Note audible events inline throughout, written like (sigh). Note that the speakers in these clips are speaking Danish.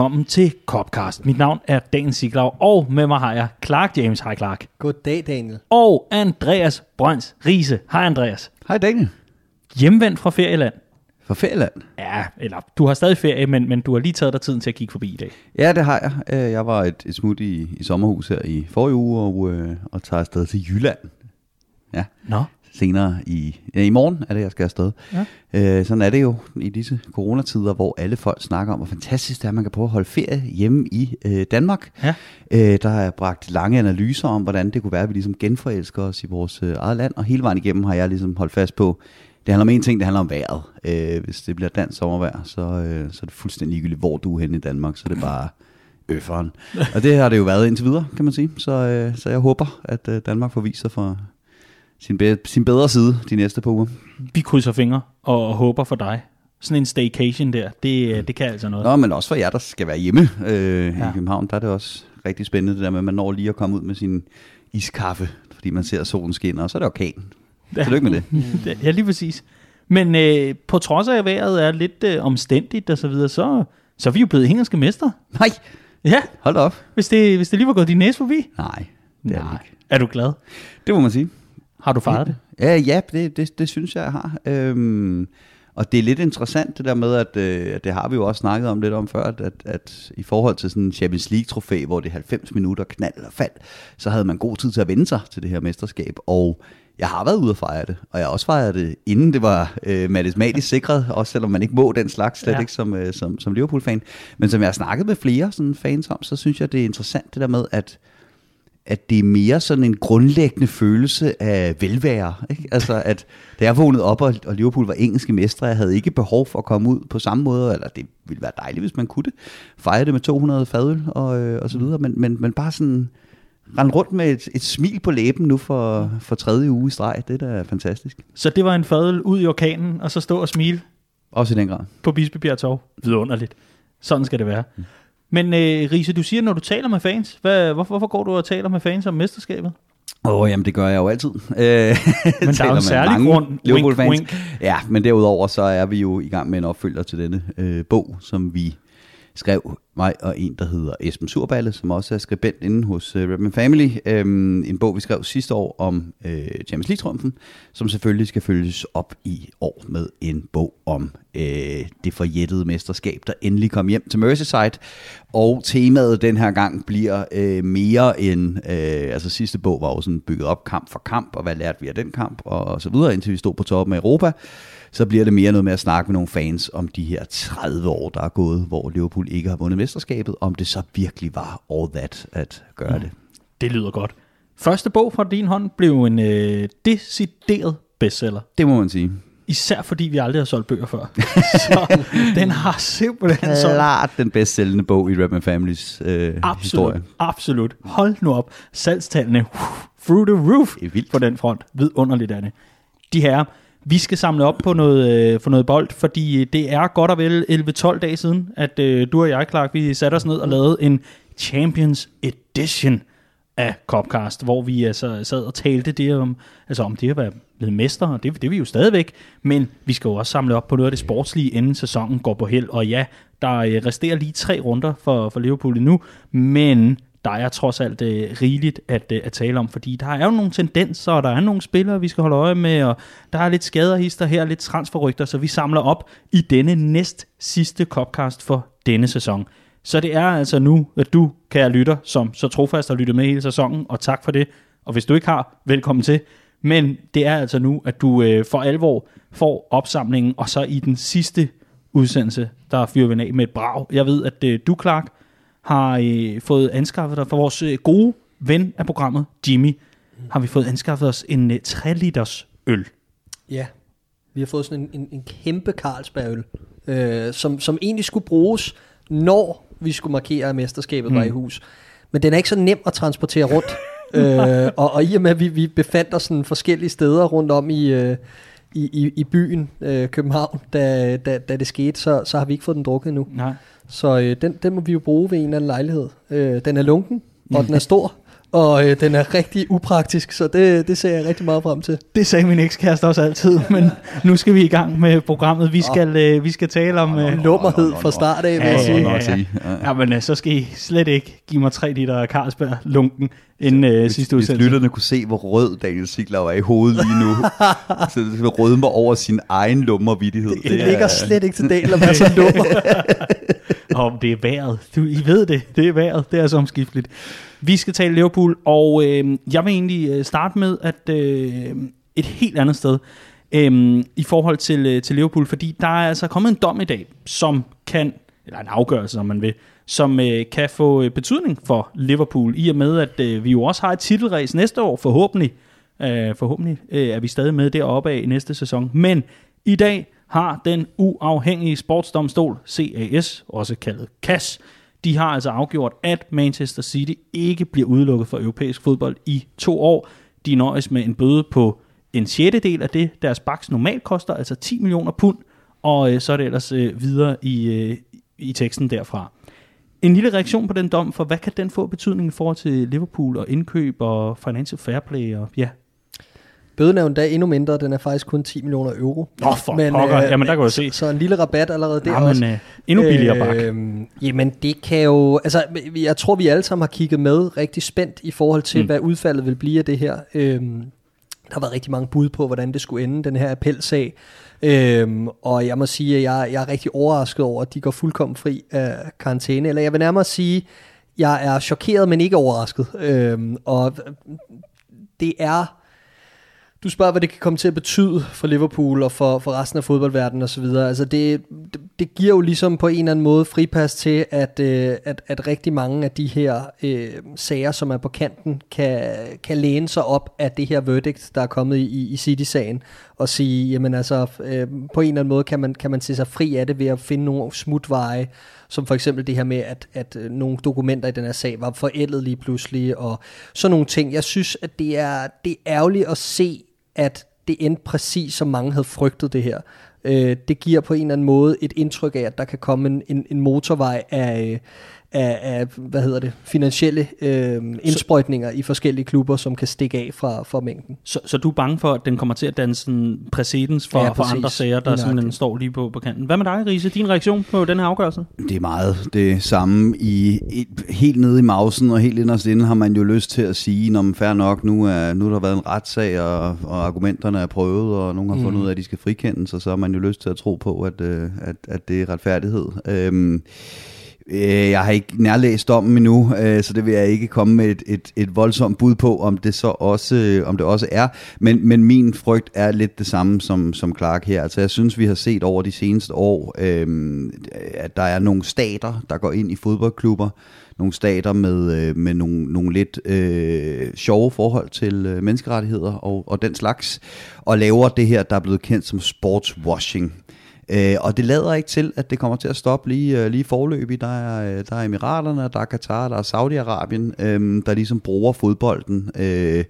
Velkommen til Copcast. Mit navn er Dan Siglau, og med mig har jeg Clark James. Hej Clark. Goddag, Daniel. Og Andreas Brøns Riese. Hej Andreas. Hej Daniel. Hjemvendt fra ferieland. Fra Ferieland. Ja, eller du har stadig ferie, men, men du har lige taget dig tiden til at kigge forbi i dag. Ja, det har jeg. Øh, Jeg var et, et smut i, i sommerhus her i forrige uge, og, øh, og tager afsted til Jylland. Ja, Nå, senere i, ja, i morgen er det, jeg skal afsted. Ja. Øh, sådan er det jo i disse coronatider, hvor alle folk snakker om, hvor fantastisk det er, at man kan prøve at holde ferie hjemme i øh, Danmark. Ja. Øh, der har jeg bragt lange analyser om, hvordan det kunne være, at vi ligesom genforelsker os i vores øh, eget land, og hele vejen igennem har jeg ligesom holdt fast på, det handler om en ting, det handler om vejret. Øh, hvis det bliver dansk sommervejr, så, øh, så er det fuldstændig ligegyldigt, hvor du er henne i Danmark, så er det bare øfferen. (laughs) Og det har det jo været indtil videre, kan man sige. Så, øh, så jeg håber, at øh, Danmark får vist sig fra sin, be- sin bedre side de næste par uger. vi krydser fingre og håber for dig. Sådan en staycation der, det, øh, det kan altså noget. Nå, men også for jer, der skal være hjemme øh, ja. I København, der er det også rigtig spændende, det der med, at man når lige at komme ud med sin iskaffe, fordi man ser solen skinner, og så er det orkan. Ja. Tillykke med det. (laughs) Ja, lige præcis. Men øh, på trods af, at vejret er lidt øh, omstændigt og så videre, så, så er vi jo blevet engelske mester. Nej, Ja, hold op. hvis det, hvis det lige var gået din næse forbi. Nej, det er det ikke. Er du glad? Det må man sige. Har du fejret det? Ja, ja det, det, det synes jeg, jeg har. Øhm, og det er lidt interessant det der med, at øh, det har vi jo også snakket om lidt om før, at, at, at i forhold til sådan en Champions League-trofæ, hvor det er 90 minutter knald eller fald, så havde man god tid til at vende sig til det her mesterskab. Og jeg har været ude at fejre det, og jeg har også fejret det, inden det var øh, matematisk (laughs) sikret, også selvom man ikke må den slags, slet ja. ikke som, øh, som, som Liverpool-fan. Men som jeg har snakket med flere sådan fans om, så synes jeg, det er interessant det der med, at at det er mere sådan en grundlæggende følelse af velvære. Ikke? Altså, at da jeg vågnede op, og, og Liverpool var engelske mestre, jeg havde ikke behov for at komme ud på samme måde, eller det ville være dejligt, hvis man kunne det. Fejre det med 200 fadøl og, øh, og så videre, men, men, men bare sådan rende rundt med et, et smil på læben nu for, for tredje uge i streg, det er da fantastisk. Så det var en fadel ud i orkanen, og så stå og smile Også i den grad. på Bispebjerg Torv. Vidunderligt. Sådan skal det være. Men øh, Riese, du siger, når du taler med fans, hvad, hvorfor, hvorfor går du og taler med fans om mesterskabet? Åh, oh, jamen det gør jeg jo altid. (laughs) Øh, Men der er en særlig grund. Wink, Liverpool-fans. wink. Ja, men derudover så er vi jo i gang med en opfølger til denne øh, bog, som vi skrev, mig og en, der hedder Esben Surballe, som også er skribent inde hos øh, uh, Redman Family. Øhm, en bog, vi skrev sidste år om øh, Champions League-trumfen, som selvfølgelig skal følges op i år med en bog om øh, det forjættede mesterskab, der endelig kom hjem til Merseyside. Og temaet den her gang bliver øh, mere end, øh, altså sidste bog var jo sådan bygget op kamp for kamp, og hvad lærte vi af den kamp, og, og så videre, indtil vi stod på toppen af Europa så bliver det mere noget med at snakke med nogle fans om de her 30 år, der er gået, hvor Liverpool ikke har vundet mesterskabet, om det så virkelig var all that at gøre mm. det. Det lyder godt. Første bog fra din hånd blev en øh, decideret bestseller. Det må man sige. Især fordi vi aldrig har solgt bøger før. (laughs) Så den har simpelthen solgt Klart den bedst sælgende bog i Redman Families øh, Absolut, historie. absolut. Hold nu op. Salgstallene uh, through the roof Det er vildt. på den front. Vidunderligt er det. De her, vi skal samle op på noget, øh, for noget bold, fordi øh, det er godt og vel 11-12 dage siden, at øh, du og jeg, Clark, vi satte os ned og lavede en Champions Edition af Copcast, hvor vi altså sad og talte det om, altså om det at være blevet mester, og det, det er vi jo stadigvæk, men vi skal jo også samle op på noget af det sportslige, inden sæsonen går på held, og ja, der øh, resterer lige tre runder for, for Liverpool nu, men der er trods alt øh, rigeligt at, øh, at tale om, fordi der er jo nogle tendenser, og der er nogle spillere, vi skal holde øje med, og der er lidt skaderhister her, lidt transferrygter, så vi samler op i denne næst sidste Copcast for denne sæson. Så det er altså nu, at du, kære lytter, som så trofast har lyttet med hele sæsonen, og tak for det. Og hvis du ikke har, velkommen til. Men det er altså nu, at du øh, for alvor får opsamlingen, og så i den sidste udsendelse, der fyrer vi af med et brag. Jeg ved, at øh, du, Clark, har øh, fået anskaffet dig for vores øh, gode ven af programmet, Jimmy, har vi fået anskaffet os en øh, 3 liters øl. Ja, vi har fået sådan en, en, en kæmpe Carlsbergøl, øh, som, som egentlig skulle bruges, når vi skulle markere, at mesterskabet mm. var i hus. Men den er ikke så nem at transportere rundt. (laughs) øh, og, og i og med, at vi, vi befandt os sådan forskellige steder rundt om i, øh, i, i, i byen øh, København, da, da, da det skete, så, så har vi ikke fået den drukket endnu. Nej. Så øh, den, den må vi jo bruge ved en eller anden lejlighed. Øh, den er lunken, og den er stor, og øh, den er rigtig upraktisk, så det, det ser jeg rigtig meget frem til. Det sagde min ekskæreste også altid, men nu skal vi i gang med programmet. Vi skal, øh, vi skal tale om... Øh, Lummerhed fra start af, vil jeg Ja, sige. ja, ja. sige. ja, men øh, så skal I slet ikke give mig 3 liter Carlsberg lunken inden øh, sidste Hvis udsendelse. lytterne kunne se, hvor rød Daniel Sigler er i hovedet lige nu, (laughs) så det vil rødme over sin egen lummervittighed. Det ligger slet ikke til dagen at være (laughs) så lummer. (laughs) Om det er vejret. Du, I ved det. Det er vejret. Det er så omskifteligt. Vi skal tale Liverpool, og øh, jeg vil egentlig øh, starte med at øh, et helt andet sted øh, i forhold til, øh, til Liverpool, fordi der er altså kommet en dom i dag, som kan, eller en afgørelse, om man vil, som øh, kan få øh, betydning for Liverpool, i og med, at øh, vi jo også har et titelræs næste år, forhåbentlig. Øh, forhåbentlig øh, er vi stadig med deroppe af i næste sæson. Men i dag har den uafhængige sportsdomstol, CAS, også kaldet CAS, de har altså afgjort, at Manchester City ikke bliver udelukket fra europæisk fodbold i to år. De nøjes med en bøde på en sjettedel af det, deres baks normalt koster, altså 10 millioner pund, og øh, så er det ellers øh, videre i, øh, i teksten derfra. En lille reaktion på den dom, for hvad kan den få betydning i forhold til Liverpool og indkøb og financial fair play og ja, Bøden er jo endda endnu mindre, den er faktisk kun 10 millioner euro. Nå, for pokker. Jamen, der kan du se. Så en lille rabat allerede der ja, også. men, øh, endnu billigere bak. Øhm, jamen det kan jo, altså jeg tror vi alle sammen har kigget med rigtig spændt i forhold til, Mm. hvad udfaldet vil blive af det her. Øhm, der har været rigtig mange bud på, hvordan det skulle ende, den her appelsag. Øhm, og jeg må sige, at jeg, jeg er rigtig overrasket over, at de går fuldkommen fri af karantæne. Eller jeg vil nærmere sige, jeg er chokeret, men ikke overrasket. Øhm, og det er du spørger, hvad det kan komme til at betyde for Liverpool og for, for resten af fodboldverdenen osv. Altså det, det, det giver jo ligesom på en eller anden måde fripas til, at, øh, at, at rigtig mange af de her øh, sager, som er på kanten, kan, kan læne sig op af det her verdict, der er kommet i, i, City-sagen, og sige, jamen altså, øh, på en eller anden måde kan man, kan man se sig fri af det ved at finde nogle smutveje, som for eksempel det her med, at, at øh, nogle dokumenter i den her sag var forældet lige pludselig, og sådan nogle ting. Jeg synes, at det er, det er ærgerligt at se, at det endte præcis, som mange havde frygtet det her. Øh, det giver på en eller anden måde et indtryk af, at der kan komme en, en, en motorvej af, øh, af, af, hvad hedder det, finansielle øh, indsprøjtninger i forskellige klubber, som kan stikke af fra, fra mængden. Så, så du er bange for, at den kommer til at danne sådan præcedens for, Ja, for andre sager, der nøjagtigt. står lige på, på kanten. Hvad med dig, Riese? Din reaktion på den her afgørelse? Det er meget det samme. I, i, helt nede i mausen og helt inderst inde har man jo lyst til at sige, når man fair nok, nu, er, nu har der været en retssag, og, og argumenterne er prøvet, og nogen har Mm. fundet ud af, at de skal frikendes, og så har man jo lyst til at tro på, at, øh, at, at det er retfærdighed. Øhm, øh, jeg har ikke nærlæst dommen endnu, øh, så det vil jeg ikke komme med et, et, et voldsomt bud på, om det så også, øh, om det også er. Men, men min frygt er lidt det samme som, som Clark her. Altså jeg synes, vi har set over de seneste år, øh, at der er nogle stater, der går ind i fodboldklubber, nogle stater med, øh, med nogle, nogle lidt øh, sjove forhold til øh, menneskerettigheder og, og den slags, og laver det her, der er blevet kendt som sportswashing. Øh, og det lader ikke til, at det kommer til at stoppe lige, øh, lige forløbig. Der er, øh, der er Emiraterne, der er Katar, der er Saudi-Arabien, øh, der ligesom bruger fodbolden øh,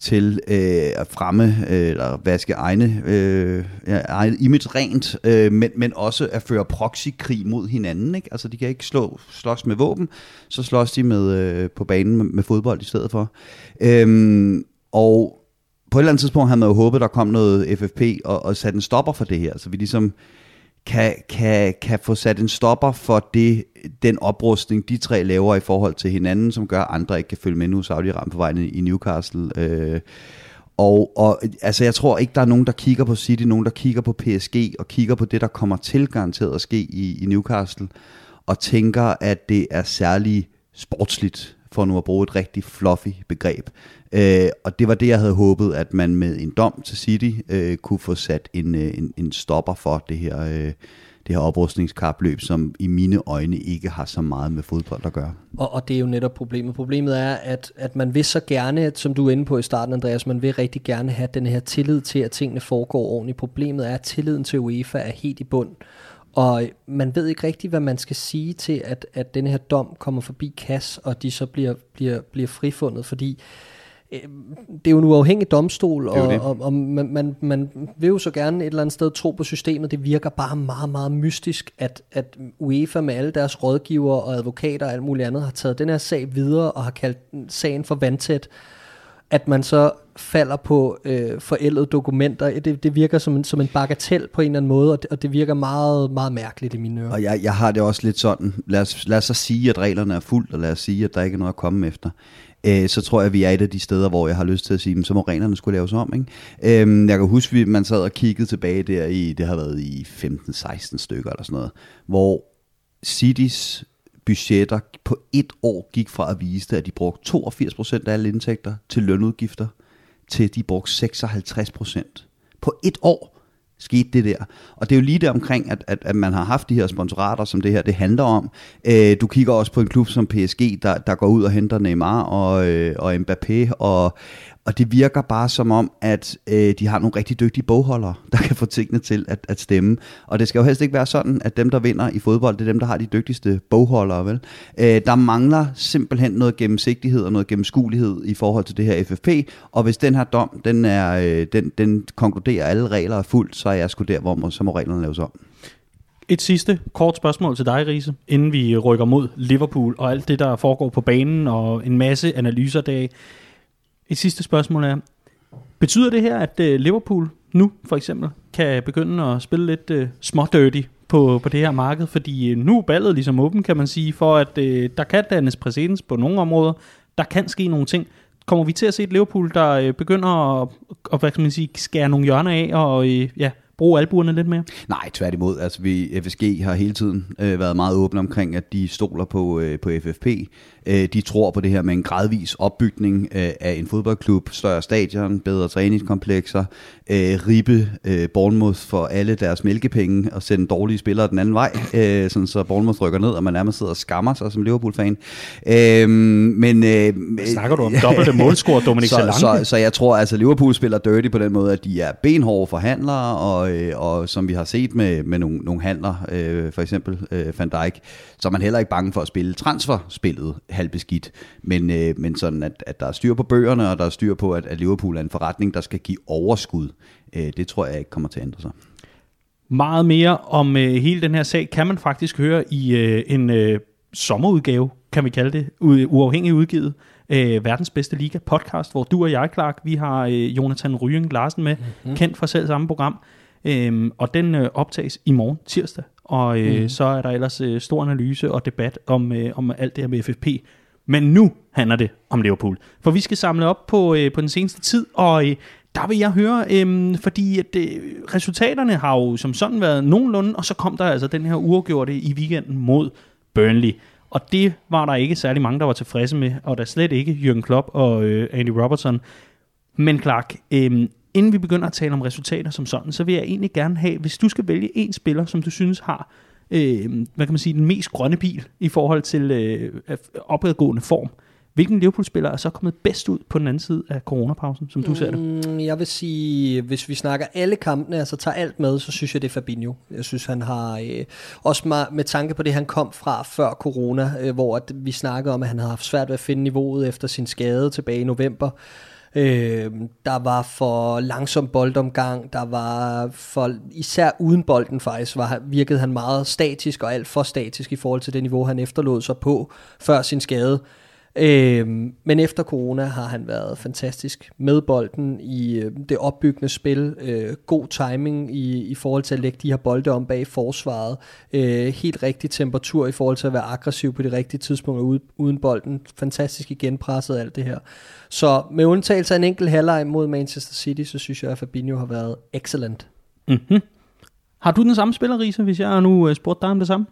til øh, at fremme øh, eller vaske egne, øh, ja, eget image rent, øh, men, men også at føre proxykrig mod hinanden. Ikke? Altså de kan ikke slå, slås med våben, så slås de med, øh, på banen med, med fodbold i stedet for. Øh, og på et eller andet tidspunkt havde man jo håbet, der kom noget FFP og, og sat en stopper for det her, så vi ligesom kan, kan, kan få sat en stopper for det, den oprustning, de tre laver i forhold til hinanden, som gør, at andre ikke kan følge med nu. Saudi-Arabien på vejen i Newcastle. Øh, og, og altså, jeg tror ikke, der er nogen, der kigger på City, nogen, der kigger på PSG, og kigger på det, der kommer til garanteret at ske i, i Newcastle, og tænker, at det er særlig sportsligt, for nu at bruge et rigtig fluffy begreb. Øh, og det var det, jeg havde håbet, at man med en dom til City øh, kunne få sat en, øh, en, en stopper for det her, øh, det her oprustningskapløb, som i mine øjne ikke har så meget med fodbold at gøre. Og, og det er jo netop problemet. Problemet er, at, at man vil så gerne, som du er inde på i starten, Andreas, man vil rigtig gerne have den her tillid til, at tingene foregår ordentligt. Problemet er, at tilliden til UEFA er helt i bund. Og man ved ikke rigtigt, hvad man skal sige til, at, at den her dom kommer forbi KAS, og de så bliver, bliver, bliver frifundet, fordi øh, det er jo en uafhængig domstol, og, det. og, og man, man, man vil jo så gerne et eller andet sted tro på systemet. Det virker bare meget, meget mystisk, at, at UEFA med alle deres rådgivere og advokater og alt muligt andet har taget den her sag videre og har kaldt sagen for vandtæt. At man så falder på øh, forældede dokumenter, det, det virker som en, som en bagatel på en eller anden måde, og det, og det virker meget, meget mærkeligt i mine ører. Og jeg, jeg har det også lidt sådan, lad os, lad os så sige, at reglerne er fuldt, og lad os sige, at der ikke er noget at komme efter. Øh, så tror jeg, at vi er et af de steder, hvor jeg har lyst til at sige, så må reglerne skulle laves om. Ikke? Øh, jeg kan huske, at man sad og kiggede tilbage der i, det har været i 15-16 stykker eller sådan noget, hvor Citys budgetter på et år gik fra at vise, at de brugte 82% af alle indtægter til lønudgifter, til de brugte 56% på et år skete det der. Og det er jo lige der omkring, at, at, at man har haft de her sponsorater, som det her det handler om. Øh, du kigger også på en klub som PSG, der, der går ud og henter Neymar og, øh, og Mbappé, og, og det virker bare som om, at øh, de har nogle rigtig dygtige bogholdere, (laughs) der kan få tingene til at, at stemme. Og det skal jo helst ikke være sådan, at dem, der vinder i fodbold, det er dem, der har de dygtigste bogholdere. Vel? Øh, der mangler simpelthen noget gennemsigtighed og noget gennemskuelighed i forhold til det her FFP. Og hvis den her dom, den, er, øh, den, den konkluderer, at alle regler er fuldt, så er jeg sgu der, hvor må, så må reglerne laves om. Et sidste kort spørgsmål til dig, Riese, inden vi rykker mod Liverpool og alt det, der foregår på banen og en masse analyser dag. Et sidste spørgsmål er, betyder det her, at øh, Liverpool nu for eksempel kan begynde at spille lidt øh, smådirty på, på det her marked? Fordi øh, nu er ballet ligesom åben, kan man sige, for at uh, der kan dannes præcedens på nogle områder. Der kan ske nogle ting. Kommer vi til at se et Liverpool, der uh, begynder at, at hvad skal man sige, skære nogle hjørner af og uh, ja, bruge albuerne lidt mere? Nej, tværtimod. Altså, vi, FSG har hele tiden øh, været meget åbne omkring, at de stoler på, øh, på FFP. Øh, de tror på det her med en gradvis opbygning øh, af en fodboldklub, større stadion, bedre træningskomplekser, øh, ribe øh, Bournemouth for alle deres mælkepenge og sende dårlige spillere den anden vej, øh, sådan så Bournemouth rykker ned, og man nærmest sidder og skammer sig som Liverpool-fan. Øh, men, øh, Snakker du om (laughs) dobbelte målscore, Dominik så, Solanke? så, så jeg tror, altså Liverpool spiller dirty på den måde, at de er benhårde forhandlere, og, øh, og som vi har set med, med nogle, nogle handler, øh, for eksempel øh, Van Dijk, så er man heller ikke bange for at spille transferspillet halvbeskidt, men, øh, men sådan, at, at der er styr på bøgerne, og der er styr på, at, at Liverpool er en forretning, der skal give overskud. Øh, det tror jeg ikke kommer til at ændre sig. Meget mere om øh, hele den her sag kan man faktisk høre i øh, en øh, sommerudgave, kan vi kalde det, u- uafhængig udgivet. Øh, verdens bedste liga podcast, hvor du og jeg, Clark, vi har øh, Jonathan Rying Larsen med, mm-hmm. kendt fra selv samme program. Øhm, og den øh, optages i morgen tirsdag. Og øh, mm. så er der ellers øh, stor analyse og debat om, øh, om alt det her med FFP. Men nu handler det om Liverpool. For vi skal samle op på, øh, på den seneste tid, og øh, der vil jeg høre, øh, fordi at, øh, resultaterne har jo som sådan været nogenlunde, og så kom der altså den her uafgjorte i weekenden mod Burnley. Og det var der ikke særlig mange, der var tilfredse med, og der slet ikke Jürgen Klopp og øh, Andy Robertson. Men Clark, øh, inden vi begynder at tale om resultater som sådan, så vil jeg egentlig gerne have, hvis du skal vælge en spiller, som du synes har, øh, hvad kan man sige, den mest grønne bil i forhold til øh, opadgående form. Hvilken Liverpool-spiller er så kommet bedst ud på den anden side af coronapausen, som du ser det? Mm, jeg vil sige, hvis vi snakker alle kampene, altså tager alt med, så synes jeg, det er Fabinho. Jeg synes, han har, øh, også med, med tanke på det, han kom fra før corona, øh, hvor at vi snakkede om, at han havde haft svært ved at finde niveauet efter sin skade tilbage i november. Øh, der var for langsom boldomgang, der var for, især uden bolden faktisk, var, virkede han meget statisk og alt for statisk i forhold til det niveau, han efterlod sig på før sin skade. Øh, Øhm, men efter corona har han været fantastisk med bolden i øh, det opbyggende spil. Øh, god timing i, i forhold til at lægge de her bolde om bag forsvaret. Øh, helt rigtig temperatur i forhold til at være aggressiv på de rigtige tidspunkter ude, uden bolden. Fantastisk igen presset alt det her. Så med undtagelse af en enkelt halvleg mod Manchester City, så synes jeg, at Fabinho har været excellent. Mm-hmm. Har du den samme spiller, Riese, hvis jeg nu uh, spurgte dig om det samme?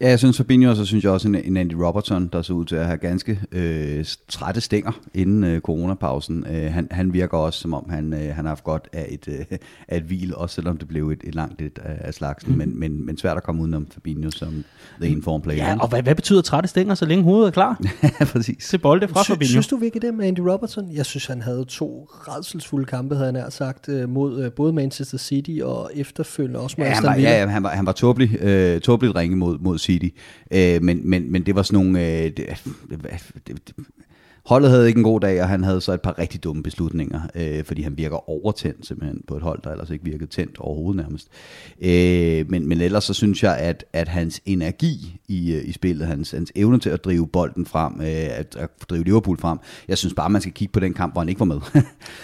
Ja, jeg synes Fabinho, og så synes jeg også en, en Andy Robertson, der ser ud til at have ganske øh, trætte stænger inden øh, coronapausen. Øh, han, han virker også, som om han, øh, han har haft godt af et, øh, af et hvil, også selvom det blev et, et langt et af, af slagsen. Mm. Men, men, men svært at komme udenom Fabinho som the inform player. Ja, og hvad, hvad betyder trætte stænger, så længe hovedet er klar? (laughs) ja, præcis. Til bolde fra Sy- Fabinho. Synes du virkelig det med Andy Robertson? Jeg synes, han havde to redselsfulde kampe, havde han sagt, øh, mod øh, både Manchester City og efterfølgende også mod Ja, han var, ja, ja, han var, han var tåbelig, øh, tåbeligt ringe mod, mod City, øh, men, men, men det var sådan nogle, øh, det, det, det, holdet havde ikke en god dag, og han havde så et par rigtig dumme beslutninger, øh, fordi han virker overtændt simpelthen på et hold, der ellers ikke virkede tændt overhovedet nærmest. Øh, men, men ellers så synes jeg, at, at hans energi i, øh, i spillet, hans, hans evne til at drive bolden frem, øh, at, at drive Liverpool frem, jeg synes bare, man skal kigge på den kamp, hvor han ikke var med, (laughs)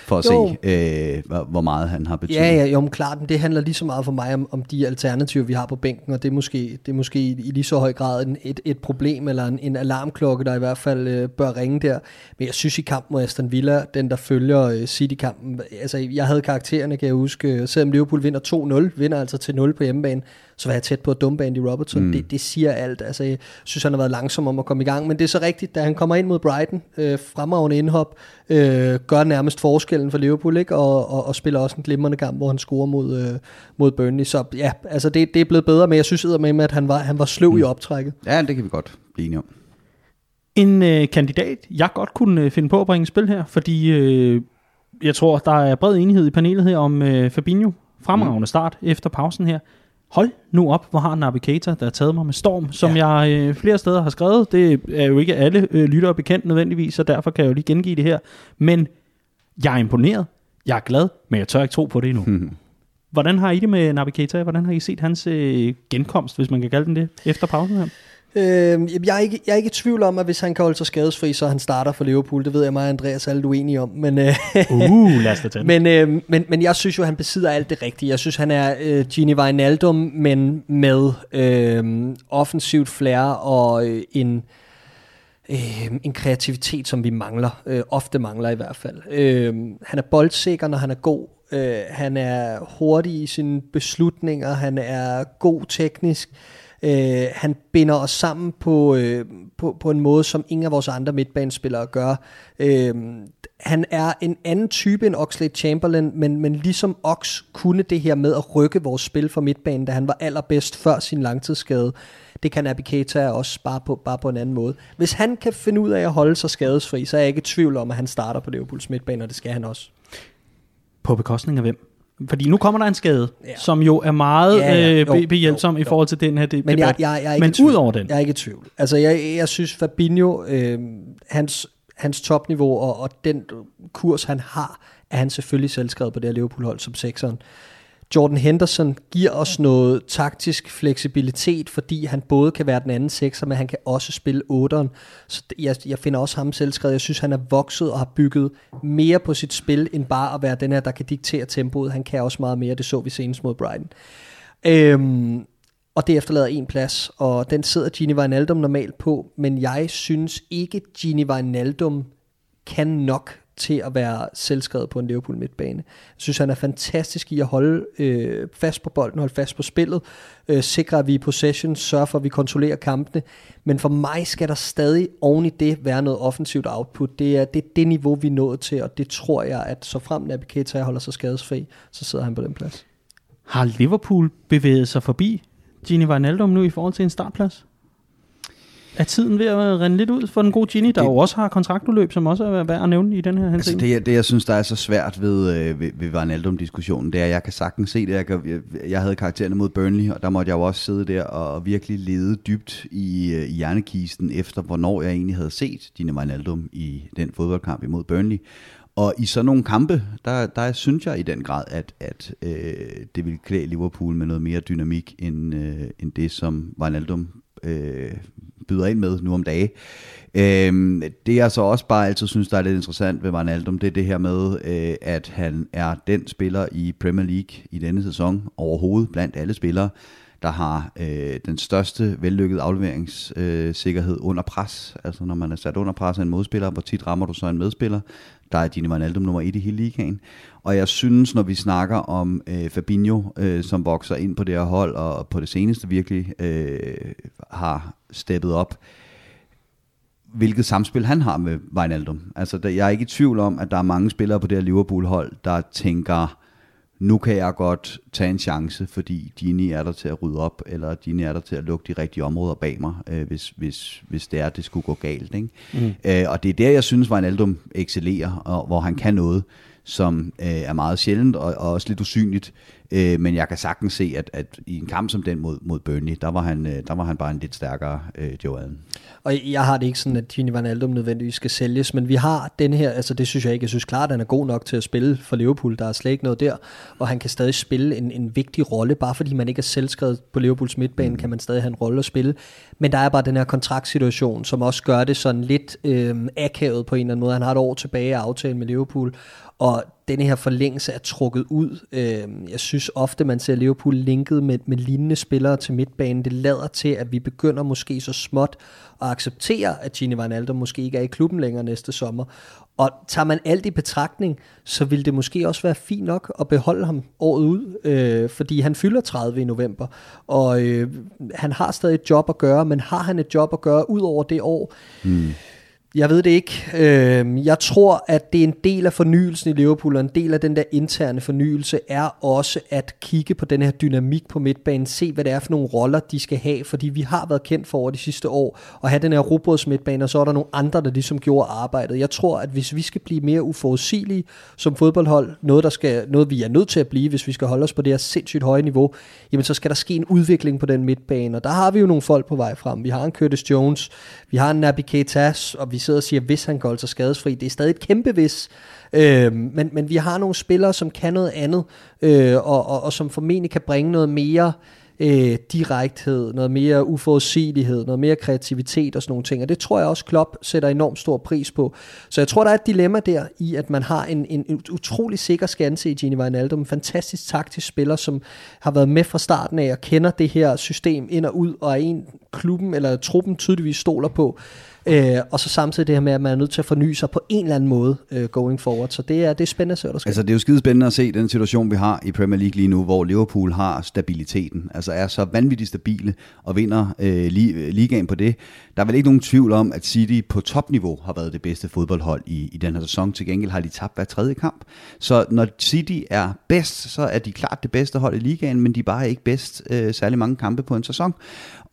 for at jo. se, øh, hvor, hvor meget han har betydet. Ja, ja, jo, men klart, men det handler lige så meget for mig om, om de alternativer, vi har på bænken, og det er måske, det er måske i lige så høj grad en, et, et problem, eller en, en alarmklokke, der i hvert fald øh, bør ringe der. Men jeg synes i kampen mod Aston Villa, den der følger øh, City-kampen, altså jeg havde karaktererne, kan jeg huske, øh, selvom Liverpool vinder 2-0, vinder altså til 0 på hjemmebane, så var jeg tæt på at dumpe Andy Robertson. Mm. Det, det siger alt. Altså, jeg synes, han har været langsom om at komme i gang, men det er så rigtigt, da han kommer ind mod Brighton, øh, fremragende indhop, øh, gør nærmest forskellen for Liverpool, ikke? Og, og, og spiller også en glimrende kamp, hvor han scorer mod, øh, mod Burnley. Så ja, altså det, det er blevet bedre, men jeg synes med, at han var, han var sløv mm. i optrækket. Ja, det kan vi godt blive enige om. En øh, kandidat, jeg godt kunne øh, finde på at bringe spil her, fordi øh, jeg tror, der er bred enighed i panelet her om øh, Fabinho. Fremragende mm. start efter pausen her. Hold nu op, hvor har Navigator, der har taget mig med storm, som ja. jeg øh, flere steder har skrevet. Det er jo ikke alle øh, lyttere bekendt nødvendigvis, så derfor kan jeg jo lige gengive det her. Men jeg er imponeret, jeg er glad, men jeg tør ikke tro på det endnu. Mm. Hvordan har I det med Navigator? Hvordan har I set hans øh, genkomst, hvis man kan kalde den det, efter pausen her? Øh, jeg, er ikke, jeg er ikke i tvivl om, at hvis han kan holde sig skadesfri, så han starter for Liverpool. Det ved jeg mig Andreas er lidt uenig om. Men, øh, uh, lad os da (laughs) men, øh, men, men jeg synes jo, han besidder alt det rigtige. Jeg synes, han er øh, Gini Wijnaldum, men med øh, offensivt flair og øh, en, øh, en kreativitet, som vi mangler. Øh, ofte mangler i hvert fald. Øh, han er boldsikker, når han er god. Øh, han er hurtig i sine beslutninger. Han er god teknisk. Øh, Øh, han binder os sammen på, øh, på, på en måde, som ingen af vores andre midtbanespillere gør. Øh, han er en anden type end Oxlade Chamberlain, men, men ligesom Ox kunne det her med at rykke vores spil fra midtbanen, da han var allerbedst før sin langtidsskade. Det kan Naby Keita også bare på, bare på en anden måde. Hvis han kan finde ud af at holde sig skadesfri, så er jeg ikke i tvivl om, at han starter på Liverpools midtbane, og det skal han også. På bekostning af hvem? Fordi nu kommer der en skade, ja. som jo er meget ja, ja. Øh, behjælpsom jo, jo. i forhold til den her debat. Men, jeg, jeg, jeg er ikke Men ud over den. Jeg er ikke i tvivl. Altså, jeg, jeg synes, Fabinho, øh, hans, hans topniveau og, og den kurs, han har, er han selvfølgelig selvskrevet på det her Liverpool-hold som sekseren. Jordan Henderson giver os noget taktisk fleksibilitet, fordi han både kan være den anden sekser, men han kan også spille otteren. Så jeg, jeg finder også ham selvskrevet. Jeg synes, han er vokset og har bygget mere på sit spil, end bare at være den her, der kan diktere tempoet. Han kan også meget mere, det så vi senest mod Brighton. Øhm, og det efterlader en plads, og den sidder Gini Wijnaldum normalt på, men jeg synes ikke, Gini Wijnaldum kan nok til at være selvskrevet på en Liverpool midtbane. Jeg synes, han er fantastisk i at holde øh, fast på bolden, holde fast på spillet, øh, sikre, at vi er i possession, sørge for, at vi kontrollerer kampene. Men for mig skal der stadig oven i det være noget offensivt output. Det er det, er det niveau, vi er nået til, og det tror jeg, at så frem Naby Keita holder sig skadesfri, så sidder han på den plads. Har Liverpool bevæget sig forbi Gini Wijnaldum nu i forhold til en startplads? Er tiden ved at rende lidt ud for den gode Ginny, der det, jo også har kontraktudløb, som også er værd at nævne i den her altså det, det, jeg synes, der er så svært ved, øh, ved, ved Wijnaldum-diskussionen, det er, at jeg kan sagtens se det. Jeg, kan, jeg, jeg havde karaktererne mod Burnley, og der måtte jeg jo også sidde der og virkelig lede dybt i, øh, i hjernekisten efter, hvornår jeg egentlig havde set Gini Wijnaldum i den fodboldkamp imod Burnley. Og i sådan nogle kampe, der, der synes jeg i den grad, at, at øh, det vil klæde Liverpool med noget mere dynamik, end, øh, end det, som Wijnaldum øh, byder ind med nu om dage. Øh, det jeg så også bare altid synes, der er lidt interessant ved Wijnaldum, det er det her med, øh, at han er den spiller i Premier League i denne sæson overhovedet blandt alle spillere, der har øh, den største vellykkede afleveringssikkerhed øh, under pres. Altså når man er sat under pres af en modspiller, hvor tit rammer du så en medspiller, der er Gini Wijnaldum nummer et i hele ligaen. Og jeg synes, når vi snakker om øh, Fabinho, øh, som vokser ind på det her hold, og på det seneste virkelig øh, har steppet op, hvilket samspil han har med Wijnaldum. Altså, der, jeg er ikke i tvivl om, at der er mange spillere på det her Liverpool-hold, der tænker, nu kan jeg godt tage en chance, fordi Gini er der til at rydde op, eller Gini er der til at lukke de rigtige områder bag mig, øh, hvis, hvis, hvis det er, det skulle gå galt. Ikke? Mm. Øh, og det er der, jeg synes, Wijnaldum excellerer, og hvor han kan noget, som øh, er meget sjældent og, og også lidt usynligt. Øh, men jeg kan sagtens se, at, at i en kamp som den mod, mod Burnley, der var, han, øh, der var han bare en lidt stærkere øh, Joe Allen. Og jeg har det ikke sådan, at Gini Van Aldum nødvendigvis skal sælges, men vi har den her, altså det synes jeg ikke, jeg synes klart, at han er god nok til at spille for Liverpool, der er slet ikke noget der, og han kan stadig spille en, en vigtig rolle, bare fordi man ikke er selvskrevet på Liverpools midtbane, kan man stadig have en rolle at spille. Men der er bare den her kontraktsituation, som også gør det sådan lidt øh, akavet på en eller anden måde. Han har et år tilbage af aftalen med Liverpool, og denne her forlængelse er trukket ud. Øh, jeg synes ofte, man ser Liverpool linket med, med lignende spillere til midtbanen. Det lader til, at vi begynder måske så småt at acceptere, at Gini Wijnaldum måske ikke er i klubben længere næste sommer. Og tager man alt i betragtning, så vil det måske også være fint nok at beholde ham året ud, øh, fordi han fylder 30 i november, og øh, han har stadig et job at gøre, men har han et job at gøre ud over det år, mm jeg ved det ikke. Øh, jeg tror, at det er en del af fornyelsen i Liverpool, og en del af den der interne fornyelse er også at kigge på den her dynamik på midtbanen, se hvad det er for nogle roller, de skal have, fordi vi har været kendt for over de sidste år at have den her robots midtbane, og så er der nogle andre, der ligesom gjorde arbejdet. Jeg tror, at hvis vi skal blive mere uforudsigelige som fodboldhold, noget, der skal, noget vi er nødt til at blive, hvis vi skal holde os på det her sindssygt høje niveau, jamen så skal der ske en udvikling på den midtbane, og der har vi jo nogle folk på vej frem. Vi har en Curtis Jones, vi har en Naby Keita, og vi sidder og siger, hvis han går altså skadesfri. Det er stadig et kæmpe hvis. Øh, men, men vi har nogle spillere, som kan noget andet, øh, og, og, og som formentlig kan bringe noget mere øh, direkthed, noget mere uforudsigelighed, noget mere kreativitet og sådan nogle ting. Og det tror jeg også, Klopp sætter enormt stor pris på. Så jeg tror, der er et dilemma der i, at man har en, en, en utrolig sikker skanse i Gini Wijnaldum, en fantastisk taktisk spiller, som har været med fra starten af og kender det her system ind og ud, og er en klubben eller truppen tydeligvis stoler på. Øh, og så samtidig det her med, at man er nødt til at forny sig på en eller anden måde øh, going forward. Så det er, det er spændende at se, hvad der sker. Altså det er jo skide spændende at se den situation, vi har i Premier League lige nu, hvor Liverpool har stabiliteten. Altså er så vanvittigt stabile og vinder øh, li- øh, ligaen på det. Der er vel ikke nogen tvivl om, at City på topniveau har været det bedste fodboldhold i, i den her sæson. Til gengæld har de tabt hver tredje kamp. Så når City er bedst, så er de klart det bedste hold i ligaen, men de er bare ikke bedst øh, særlig mange kampe på en sæson.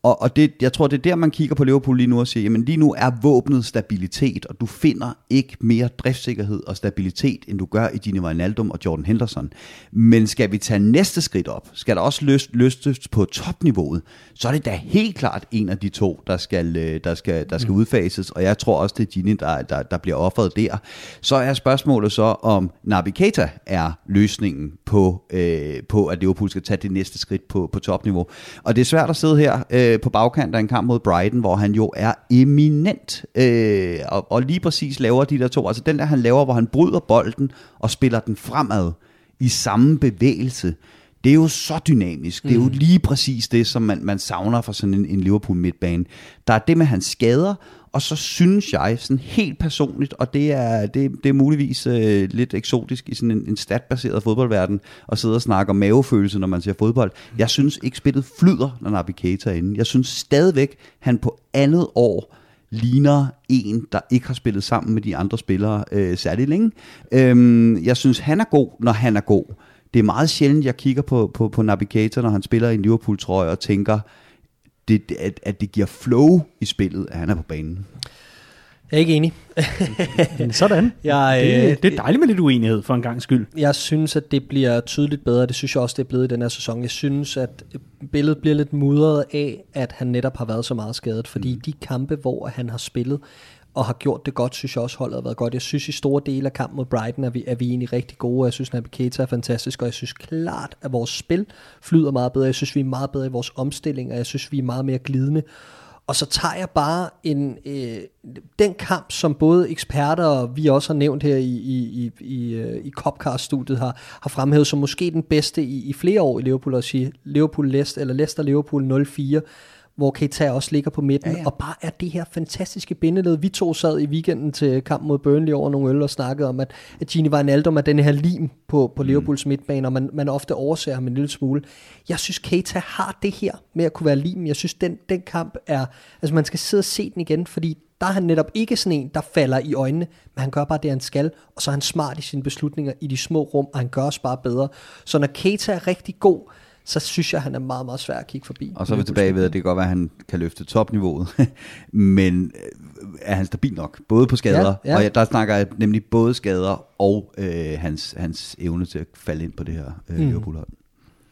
Og, og det, jeg tror, det er der, man kigger på Liverpool lige nu og siger, jamen lige nu er våbnet stabilitet, og du finder ikke mere driftssikkerhed og stabilitet, end du gør i Gini Wijnaldum og Jordan Henderson. Men skal vi tage næste skridt op, skal der også løst, løstes på topniveauet, så er det da helt klart en af de to, der skal, øh, der skal, der skal mm. udfases, og jeg tror også, det er Gini, der, der, der bliver offeret der. Så er spørgsmålet så, om Naby Keita er løsningen på, øh, på, at Liverpool skal tage det næste skridt på, på topniveau. Og det er svært at sidde her øh, på bagkant af en kamp mod Brighton, hvor han jo er eminent, øh, og, og lige præcis laver de der to, altså den der han laver, hvor han bryder bolden og spiller den fremad i samme bevægelse, det er jo så dynamisk. Det er jo mm. lige præcis det, som man, man savner fra sådan en, en Liverpool midtbane. Der er det med hans skader, og så synes jeg sådan helt personligt, og det er, det, det er muligvis øh, lidt eksotisk i sådan en, en statbaseret fodboldverden, at sidde og snakke om mavefølelse, når man ser fodbold. Jeg synes ikke spillet flyder, når Naby Keita er inde. Jeg synes stadigvæk, han på andet år ligner en, der ikke har spillet sammen med de andre spillere øh, særlig længe. Øhm, jeg synes, han er god, når han er god. Det er meget sjældent, jeg kigger på, på, på Naby Keita, når han spiller i en Liverpool-trøje og tænker, det, at, at det giver flow i spillet, at han er på banen. Jeg er ikke enig. (laughs) Sådan. Jeg, det, øh, det er dejligt med lidt uenighed for en gang skyld. Jeg synes, at det bliver tydeligt bedre. Det synes jeg også, det er blevet i den her sæson. Jeg synes, at billedet bliver lidt mudret af, at han netop har været så meget skadet. Fordi mm. de kampe, hvor han har spillet, og har gjort det godt, synes jeg også holdet har været godt. Jeg synes i store dele af kampen mod Brighton er vi, er vi egentlig rigtig gode. Jeg synes, Naby Keita er fantastisk, og jeg synes klart, at vores spil flyder meget bedre. Jeg synes, vi er meget bedre i vores omstilling, og jeg synes, vi er meget mere glidende. Og så tager jeg bare en, øh, den kamp, som både eksperter og vi også har nævnt her i, i, i, i, øh, i Copcast-studiet har, har fremhævet som måske den bedste i, i flere år i Liverpool, at sige Liverpool-Leicester, eller Leicester-Liverpool 0-4 hvor Keita også ligger på midten, ja, ja. og bare er det her fantastiske bindeled. Vi to sad i weekenden til kamp mod Burnley over nogle øl og snakkede om, at, at Gini Wijnaldum er den her lim på, på mm. Liverpools midtbane, og man, man ofte overser ham en lille smule. Jeg synes, Keita har det her med at kunne være lim. Jeg synes, den, den kamp er... Altså, man skal sidde og se den igen, fordi der er han netop ikke sådan en, der falder i øjnene, men han gør bare det, han skal, og så er han smart i sine beslutninger i de små rum, og han gør os bare bedre. Så når Keita er rigtig god, så synes jeg, han er meget, meget svær at kigge forbi. Og så er vi tilbage ved, at det kan godt være, at han kan løfte topniveauet, (laughs) men øh, er han stabil nok? Både på skader, ja, ja. og der snakker jeg nemlig både skader og øh, hans, hans evne til at falde ind på det her øh, mm. Liverpool-hold.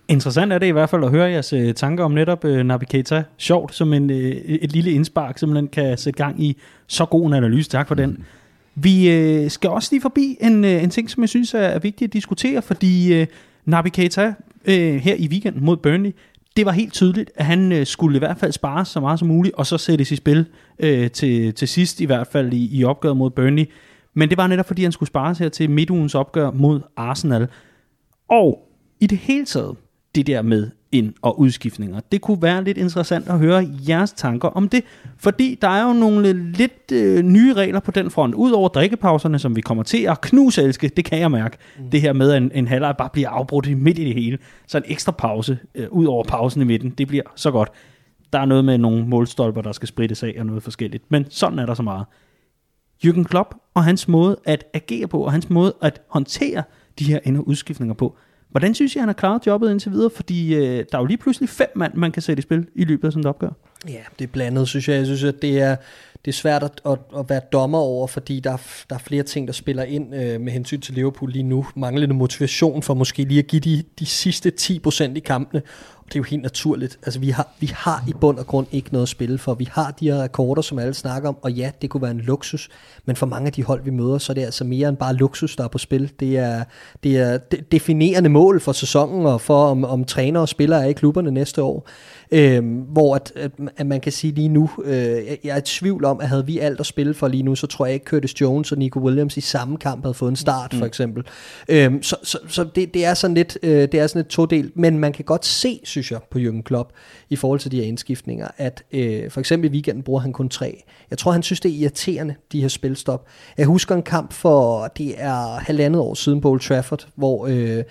Interessant er det i hvert fald at høre jeres øh, tanker om netop øh, Nabi Keita. Sjovt, som en, øh, et lille indspark simpelthen kan sætte gang i så god en analyse. Tak for mm. den. Vi øh, skal også lige forbi en, øh, en ting, som jeg synes er, er vigtigt at diskutere, fordi øh, Nabi Keita øh, her i weekenden mod Burnley, det var helt tydeligt, at han øh, skulle i hvert fald spare så meget som muligt, og så sættes i spil øh, til, til sidst i hvert fald i, i opgøret mod Burnley. Men det var netop fordi, han skulle spares her til midtugens opgør mod Arsenal. Og i det hele taget, det der med ind- og udskiftninger. Det kunne være lidt interessant at høre jeres tanker om det, fordi der er jo nogle lidt øh, nye regler på den front. Udover drikkepauserne, som vi kommer til at knuselske, det kan jeg mærke. Mm. Det her med, at en, en halvleg bare bliver afbrudt midt i det hele. Så en ekstra pause, øh, ud over pausen i midten, det bliver så godt. Der er noget med nogle målstolper, der skal sprittes af og noget forskelligt. Men sådan er der så meget. Jürgen Klopp og hans måde at agere på, og hans måde at håndtere de her ind- og udskiftninger på, Hvordan synes I, han har klaret jobbet indtil videre? Fordi øh, der er jo lige pludselig fem mand, man kan sætte i spil i løbet af sådan et opgør. Ja, det er blandet, synes jeg. Jeg synes, at det er, det er svært at, at, at være dommer over, fordi der, der er flere ting, der spiller ind øh, med hensyn til Liverpool lige nu. Manglende motivation for måske lige at give de, de sidste 10% i kampene, og det er jo helt naturligt. Altså, vi har, vi har i bund og grund ikke noget at spille for. Vi har de her akkorder, som alle snakker om, og ja, det kunne være en luksus, men for mange af de hold, vi møder, så er det altså mere end bare luksus, der er på spil. Det er, det er definerende mål for sæsonen, og for om, om træner og spillere er i klubberne næste år. Øhm, hvor at, at, at man kan sige lige nu, øh, jeg er i tvivl om, at havde vi alt at spille for lige nu, så tror jeg ikke Curtis Jones og Nico Williams i samme kamp havde fået en start, mm. for eksempel. Øhm, så så, så det, det, er sådan lidt, øh, det er sådan et todel, men man kan godt se, synes jeg, på Jürgen Klopp, i forhold til de her indskiftninger, at øh, for eksempel i weekenden bruger han kun tre. Jeg tror, han synes, det er irriterende, de her spilstop. Jeg husker en kamp for, det er halvandet år siden på Old Trafford, hvor øh,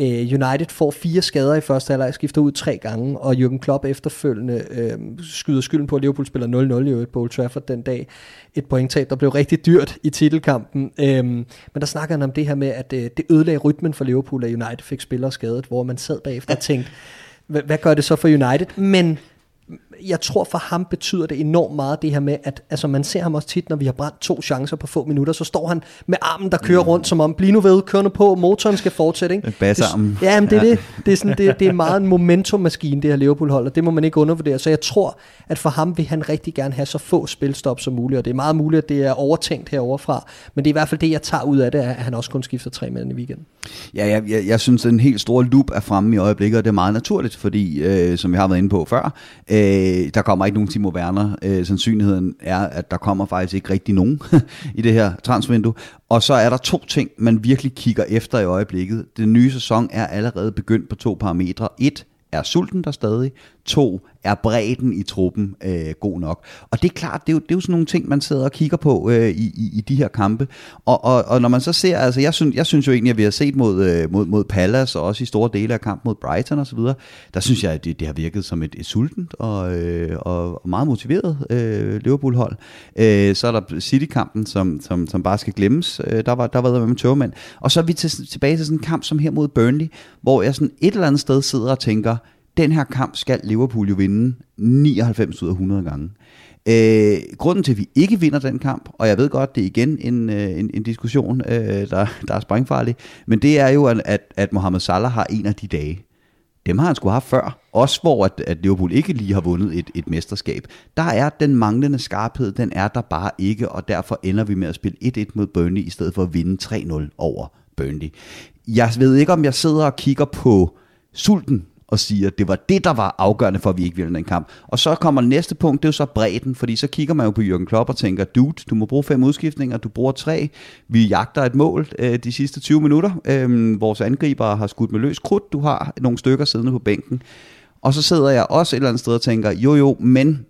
Øh, United får fire skader i første halvleg, skifter ud tre gange, og Jürgen Klopp efterfølgende øh, skyder skylden på, at Liverpool spiller 0-0 i øvrigt på Old Trafford den dag. Et pointtab, der blev rigtig dyrt i titelkampen. Øh, men der snakker han om det her med, at øh, det ødelagde rytmen for Liverpool, at United fik spillere skadet, hvor man sad bagefter og tænkte, hvad gør det så for United? Men jeg tror for ham betyder det enormt meget det her med, at altså man ser ham også tit, når vi har brændt to chancer på få minutter, så står han med armen, der kører rundt, som om, bliv nu ved, kør nu på, motoren skal fortsætte. Ikke? Bassarmen. Det, ja, men det er, ja. det. Det, er sådan, det, det er meget en momentummaskine, det her Liverpool-hold, og det må man ikke undervurdere. Så jeg tror, at for ham vil han rigtig gerne have så få spilstop som muligt, og det er meget muligt, at det er overtænkt heroverfra, men det er i hvert fald det, jeg tager ud af det, at han også kun skifter tre mænd i weekenden. Ja, jeg, jeg, jeg synes, en helt stor loop er fremme i øjeblikket, og det er meget naturligt, fordi, øh, som vi har været inde på før, øh, Øh, der kommer ikke nogen Timo Werner. Øh, sandsynligheden er, at der kommer faktisk ikke rigtig nogen (laughs) i det her transfervindue. Og så er der to ting, man virkelig kigger efter i øjeblikket. Den nye sæson er allerede begyndt på to parametre. Et, er sulten der stadig? To, er bredden i truppen øh, god nok? Og det er klart, det er, jo, det er jo sådan nogle ting, man sidder og kigger på øh, i, i, i de her kampe. Og, og, og når man så ser, altså jeg synes, jeg synes jo egentlig, at vi har set mod, øh, mod, mod Palace, og også i store dele af kampen mod Brighton og så videre, der synes jeg, at det, det har virket som et, et sultent og, øh, og meget motiveret øh, Liverpool-hold. Øh, så er der City-kampen, som, som, som bare skal glemmes. Øh, der var der var der med tørmand. Og så er vi til, tilbage til sådan en kamp som her mod Burnley, hvor jeg sådan et eller andet sted sidder og tænker, den her kamp skal Liverpool jo vinde 99 ud af 100 gange. Øh, grunden til, at vi ikke vinder den kamp, og jeg ved godt, det er igen en, øh, en, en diskussion, øh, der, der er sprængfarlig, men det er jo, at, at Mohamed Salah har en af de dage. Dem har han skulle have før. Også hvor at, at Liverpool ikke lige har vundet et, et mesterskab. Der er den manglende skarphed, den er der bare ikke, og derfor ender vi med at spille 1-1 mod Burnley, i stedet for at vinde 3-0 over Burnley. Jeg ved ikke, om jeg sidder og kigger på sulten og siger, at det var det, der var afgørende for, at vi ikke ville den kamp. Og så kommer næste punkt, det er jo så bredden, fordi så kigger man jo på Jürgen Klopp og tænker, dude, du må bruge fem udskiftninger, du bruger tre, vi jagter et mål øh, de sidste 20 minutter, øh, vores angriber har skudt med løs krudt, du har nogle stykker siddende på bænken. Og så sidder jeg også et eller andet sted og tænker, jo jo, men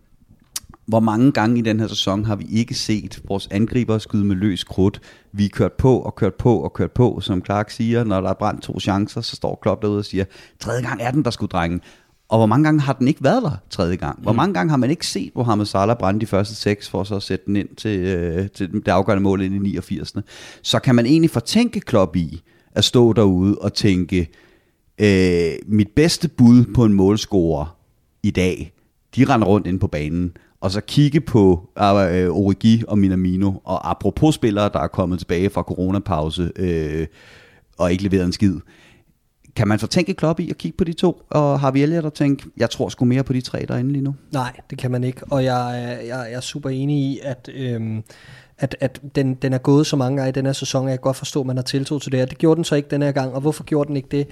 hvor mange gange i den her sæson har vi ikke set vores angriber skyde med løs krudt. Vi er kørt på og kørt på og kørt på, som Clark siger. Når der er brændt to chancer, så står Klopp derude og siger, tredje gang er den, der skulle drenge. Og hvor mange gange har den ikke været der tredje gang? Hvor mm. mange gange har man ikke set Mohamed Salah brænde de første seks, for så at sætte den ind til, øh, til det afgørende mål ind i 89. Så kan man egentlig fortænke Klopp i at stå derude og tænke, øh, mit bedste bud på en målscorer i dag, de render rundt ind på banen, og så kigge på ah, øh, Origi og Minamino, og apropos spillere, der er kommet tilbage fra coronapause øh, og ikke leveret en skid. kan man så tænke Klopp i at kigge på de to, og har vi Elliot at tænke, jeg tror sgu mere på de tre derinde lige nu? Nej, det kan man ikke, og jeg, øh, jeg, jeg er super enig i, at, øhm, at, at den, den er gået så mange gange i den her sæson, at jeg kan godt forstå, at man har tiltro til det her. Det gjorde den så ikke den her gang, og hvorfor gjorde den ikke det?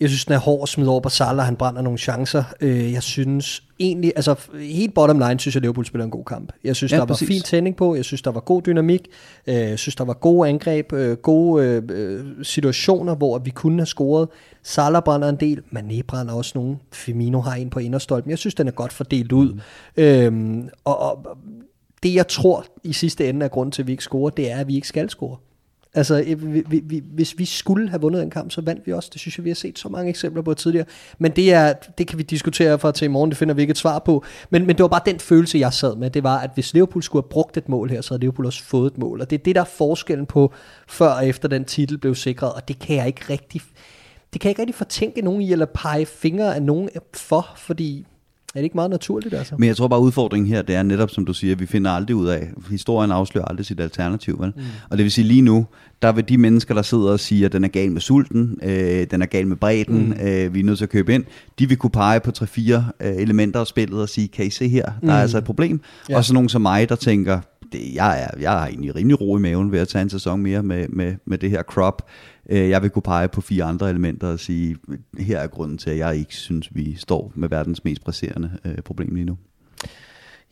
Jeg synes, den er hård at smide over på Salah, han brænder nogle chancer. Øh, jeg synes egentlig, altså helt bottom line, synes jeg, Liverpool spiller en god kamp. Jeg synes, Ja, der præcis. var fin tænding på, jeg synes, der var god dynamik, øh, jeg synes, der var gode angreb, øh, gode øh, situationer, hvor vi kunne have scoret. Salah brænder en del, Mané brænder også nogle. Firmino har en på inderstolpen. Jeg synes, den er godt fordelt ud. Mm. Øhm, og, og det, jeg tror i sidste ende er grund til, at vi ikke scorer, det er, at vi ikke skal score. Altså, øh, vi, vi, vi, hvis vi skulle have vundet en kamp, så vandt vi også. Det synes jeg, vi har set så mange eksempler på tidligere. Men det, er, det kan vi diskutere fra til i morgen, det finder vi ikke et svar på. Men, men det var bare den følelse, jeg sad med. Det var, at hvis Liverpool skulle have brugt et mål her, så havde Liverpool også fået et mål. Og det er det, der er forskellen på, før og efter den titel blev sikret. Og det kan jeg ikke rigtig, det kan jeg ikke rigtig fortænke nogen i, eller pege fingre af nogen for, fordi er det ikke meget naturligt, altså? Men jeg tror bare, udfordringen her, det er netop, som du siger, vi finder aldrig ud af, historien afslører aldrig sit alternativ, vel? Mm. Og det vil sige lige nu, der vil de mennesker, der sidder og siger, at den er gal med sulten, øh, den er gal med bredden, mm. øh, vi er nødt til at købe ind, de vil kunne pege på tre-fire øh, elementer af spillet og sige, kan I se her, der mm. er altså et problem. Ja. Og så nogen som mig, der tænker, det, jeg, er, jeg er egentlig rimelig ro i maven ved at tage en sæson mere med, med, med det her crop. Øh, jeg vil kunne pege på fire andre elementer og sige, her er grunden til, at jeg ikke synes, vi står med verdens mest presserende øh, problem lige nu.